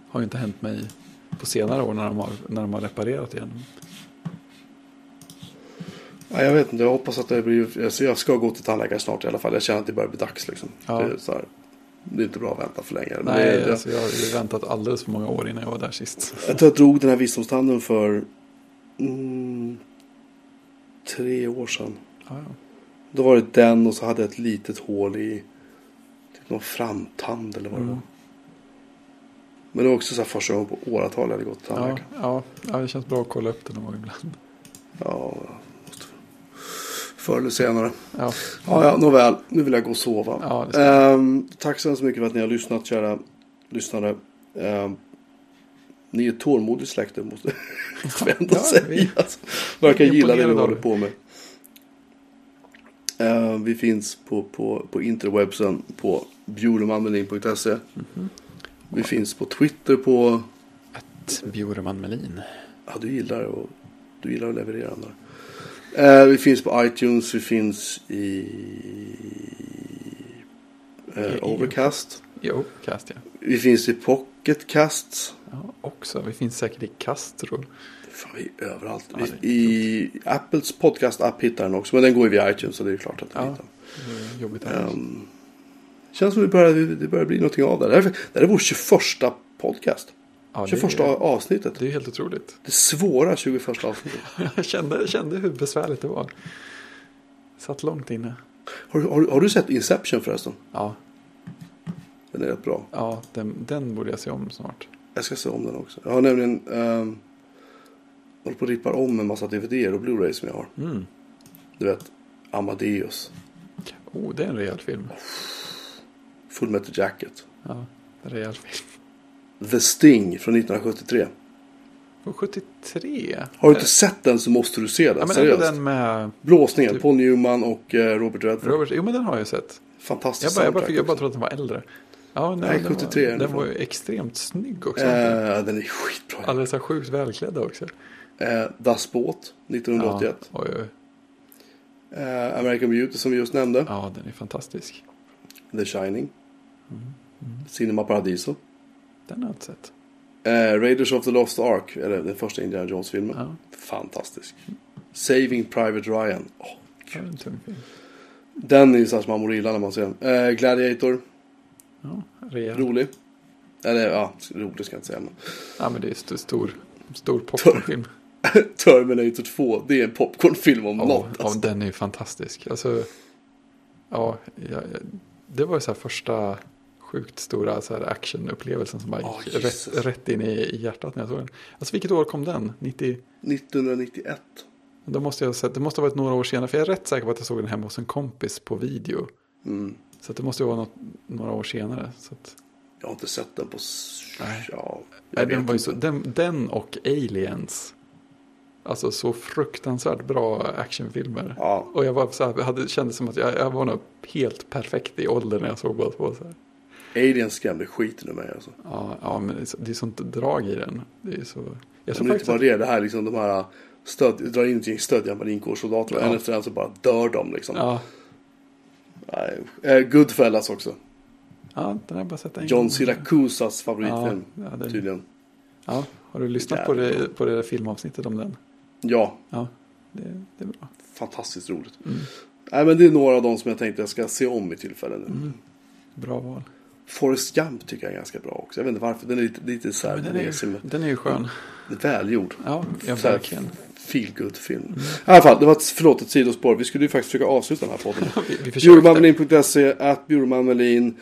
har inte hänt mig på senare år när de har, när de har reparerat igen. Ja, jag vet inte, jag hoppas att det blir... Alltså jag ska gå till tandläkare snart i alla fall. Jag känner att det börjar bli dags liksom. Ja. Det, är så här, det är inte bra att vänta för länge. Nej, det, alltså jag har väntat alldeles för många år innan jag var där sist. Jag tror jag drog den här visdomstanden för mm, tre år sedan. Ja, ja. Då var det den och så hade jag ett litet hål i typ någon framtand eller vad det Mm. var. Men det var också så här första gången på åratal jag hade gått till Ja, tandläkaren. ja, ja, det känns bra att kolla upp det någon gång ibland. Ja, förr eller senare. Ja, Ja, ja, nåväl. Nu vill jag gå och sova. Ja, det Ehm, tack så hemskt mycket för att ni har lyssnat, kära lyssnare. Ehm, ni är ett tålmodigt släkte, måste *laughs* jag ändå Ja, säga. vi- Alltså, verkar gilla det vi håller på med. Ehm, vi finns på, på, på interwebsen på bjuremanmelin.se. Mhm. Vi finns på Twitter på... Bjurman Melin. Ja, du gillar och du gillar att leverera den där. Eh, vi finns på iTunes, vi finns i eh, I- i- Overcast. Jo, Cast ja. Vi finns i Pocketcast. Också, vi finns säkert i Castro. Fan, vi är överallt. Ja, är I Apples podcast-app hittar den också. Men den går ju via iTunes så det är klart att du Ja. hittar Det är jobbigt den. här. Ehm, känns som det börjar, det börjar bli någonting av det. Det här är, vår 21 podcast. ja, 21 det, är, avsnittet. det är helt otroligt. Det svåra 21 avsnittet. *laughs* Jag kände, kände hur besvärligt det var. Satt långt inne. Har, du- har, har du sett Inception förresten? Ja, Den är rätt bra. ja den, den borde jag se om snart. Jag ska se om den också. Jag har nämligen um, håller på att rippa om en massa DVD och Blu-ray som jag har. Mm. Du vet, Amadeus, Oh, det är en rejäl film. Full Metal Jacket, Ja, en rejäl film. The Sting från 1973. Från 73? Har du inte sett den så måste du se den. Ja, men Seriöst. den med Blåsningen, Typ- Paul Newman och eh, Robert Redford. Robert. Jo, men den har jag sett. Fantastiskt Jag bara, jag bara, jag bara trodde att den var äldre. Ja, Nej, den 73 är var, den den var ju extremt snygg också. Eh, den är skitbra. Alldeles så sjukt välklädda också. Eh, Das Boot, 1981. Ja, oj, oj. Eh, American Beauty som vi just nämnde. ja, den är fantastisk. The Shining. Mm. Cinema Paradiso. Den har jag inte sett. Eh, Raiders of the Lost Ark, eller den första Indiana Jones-filmen. Ja, Fantastisk. Saving Private Ryan. Film. den är ju så här som man mår illa när man ser den. Eh, Gladiator, Ja, rejäl. rolig. Eller ja, rolig ska jag inte säga. Men. Ja, men det är st- stor, stor popcornfilm. *laughs* Terminator 2, det är en popcornfilm om Ja, något. ja, Alltså. den är ju fantastisk. Alltså, ja, jag, det var ju så här första sjukt stora så här actionupplevelsen som bara Ja, gick rätt, rätt in i, i hjärtat när jag såg den. Alltså vilket år kom den? 90? 1991. Då måste jag ha sett, det måste ha varit några år senare. För jag är rätt säker på att jag såg den hemma hos en kompis på video. Mm. Så det måste ju vara något, några år senare. Så att, Jag har inte sett den på... Nej. Ja, Nej, den, var ju så, den, den och Aliens. Alltså så fruktansvärt bra actionfilmer. Ja, Och jag var så här, hade, kände som att jag, jag var nog helt perfekt i ålder när jag såg båda två. Så här. Aliens skrämde skiten ur mig alltså. Ja, ja, men det är, så, det är sånt drag i den. Det är så... Jag tror är inte faktiskt bara det, det här liksom de här stöd, drar in ett gäng stödjande marinkårssoldater Ja. en efter en så bara dör de liksom. ja, Nej. Eh, Goodfellas också. ja, den har jag bara sett en John gång. Syracusas favoritfilm. Ja, ja, det, Tydligen. ja, har du lyssnat på det, på det filmavsnittet om den? Ja, Ja, det, det är bra. fantastiskt roligt. Mm. Nej men det är några av dem som jag tänkte jag ska se om i tillfälle nu. Mm. Bra val. Forrest Gump tycker jag är ganska bra också. Jag vet inte varför. Den är lite, lite så här Men den, är den är ju skön. välgjord. Ja, ja verkligen. Feel good film I alla fall, det var ett, förlåt ett sidospår. Vi skulle ju faktiskt försöka avsluta den här podden. *laughs* Vi, vi. Bjurmanmelin.se, att Bjurmanmelin.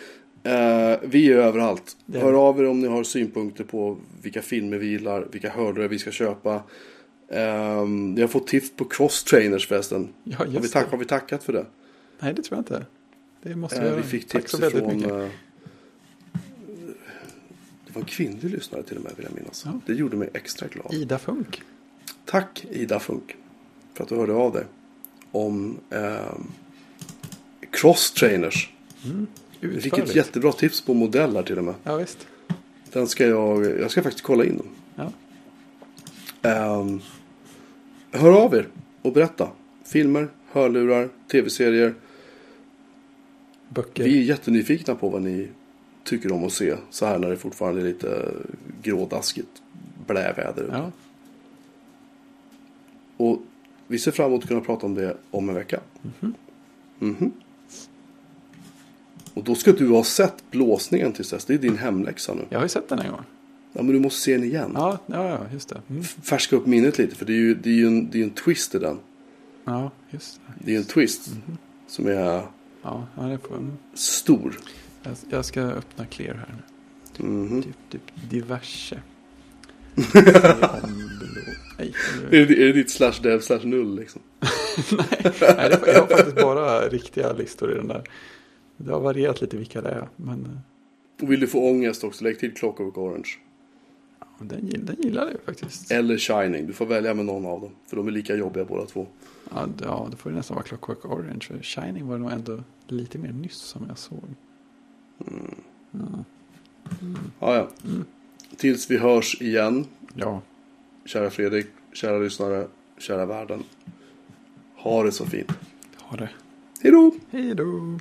Eh, vi är överallt. Det Hör vi. av er om ni har synpunkter på vilka filmer vi gillar, vilka hörlurar vi ska köpa. Vi har fått tips på cross trainers förresten. Ja, Har vi, tack, har vi tackat för det? Nej, det tror jag inte. Det måste vi Eh, göra. vi fick tips ifrån... eh, det var en kvinnlig lyssnare till och med vill jag minnas. Ja. Det gjorde mig extra glad. Ida Funk. Tack Ida Funk för att du hörde av dig. Om ehm, cross trainers. Vi fick ett Utförligt. jättebra tips på modeller till och med. Ja, visst. Den ska jag, jag ska faktiskt kolla in dem. Ja. Ehm, hör av er och berätta. Filmer, hörlurar, tv-serier. Böcker. Vi är jättenyfikna på vad ni tycker om att se. Så här när det fortfarande är lite grådaskigt bläväder. Ja, Och vi ser fram emot att kunna prata om det om en vecka. Mhm. Och då ska du ha sett blåsningen tills dess. Det är din hemläxa nu. jag har ju sett den en gång. Ja, men du måste se den igen. Ja, ja, ja just det. Mm. Färska upp minnet lite. För det är ju, det är ju en, det är en twist i den. Ja, just det. Det är en twist. Som är Ja, ja det får, stor. jag, jag ska öppna Clear här nu. Mhm. Typ, typ diverse. *laughs* Nej, Är, det, är det ditt slash dev slash null liksom? *laughs* Nej, nej, det- jag har faktiskt bara riktiga listor i den där. Det har varierat lite vilka det är. Men eh, Och vill du få ångest också, lägg till Clockwork Orange. ja, den, den gillar jag faktiskt. Eller Shining. Du får välja med någon av dem. För de är lika jobbiga båda två. Ja, d- ja, det får ju nästan vara Clockwork Orange. För Shining var nog ändå lite mer nyss som jag såg. Ja, ja. Tills vi hörs igen. Ja, Kära Fredrik, kära lyssnare, kära världen. Ha det så fint. ha det. Hej då! Hej då!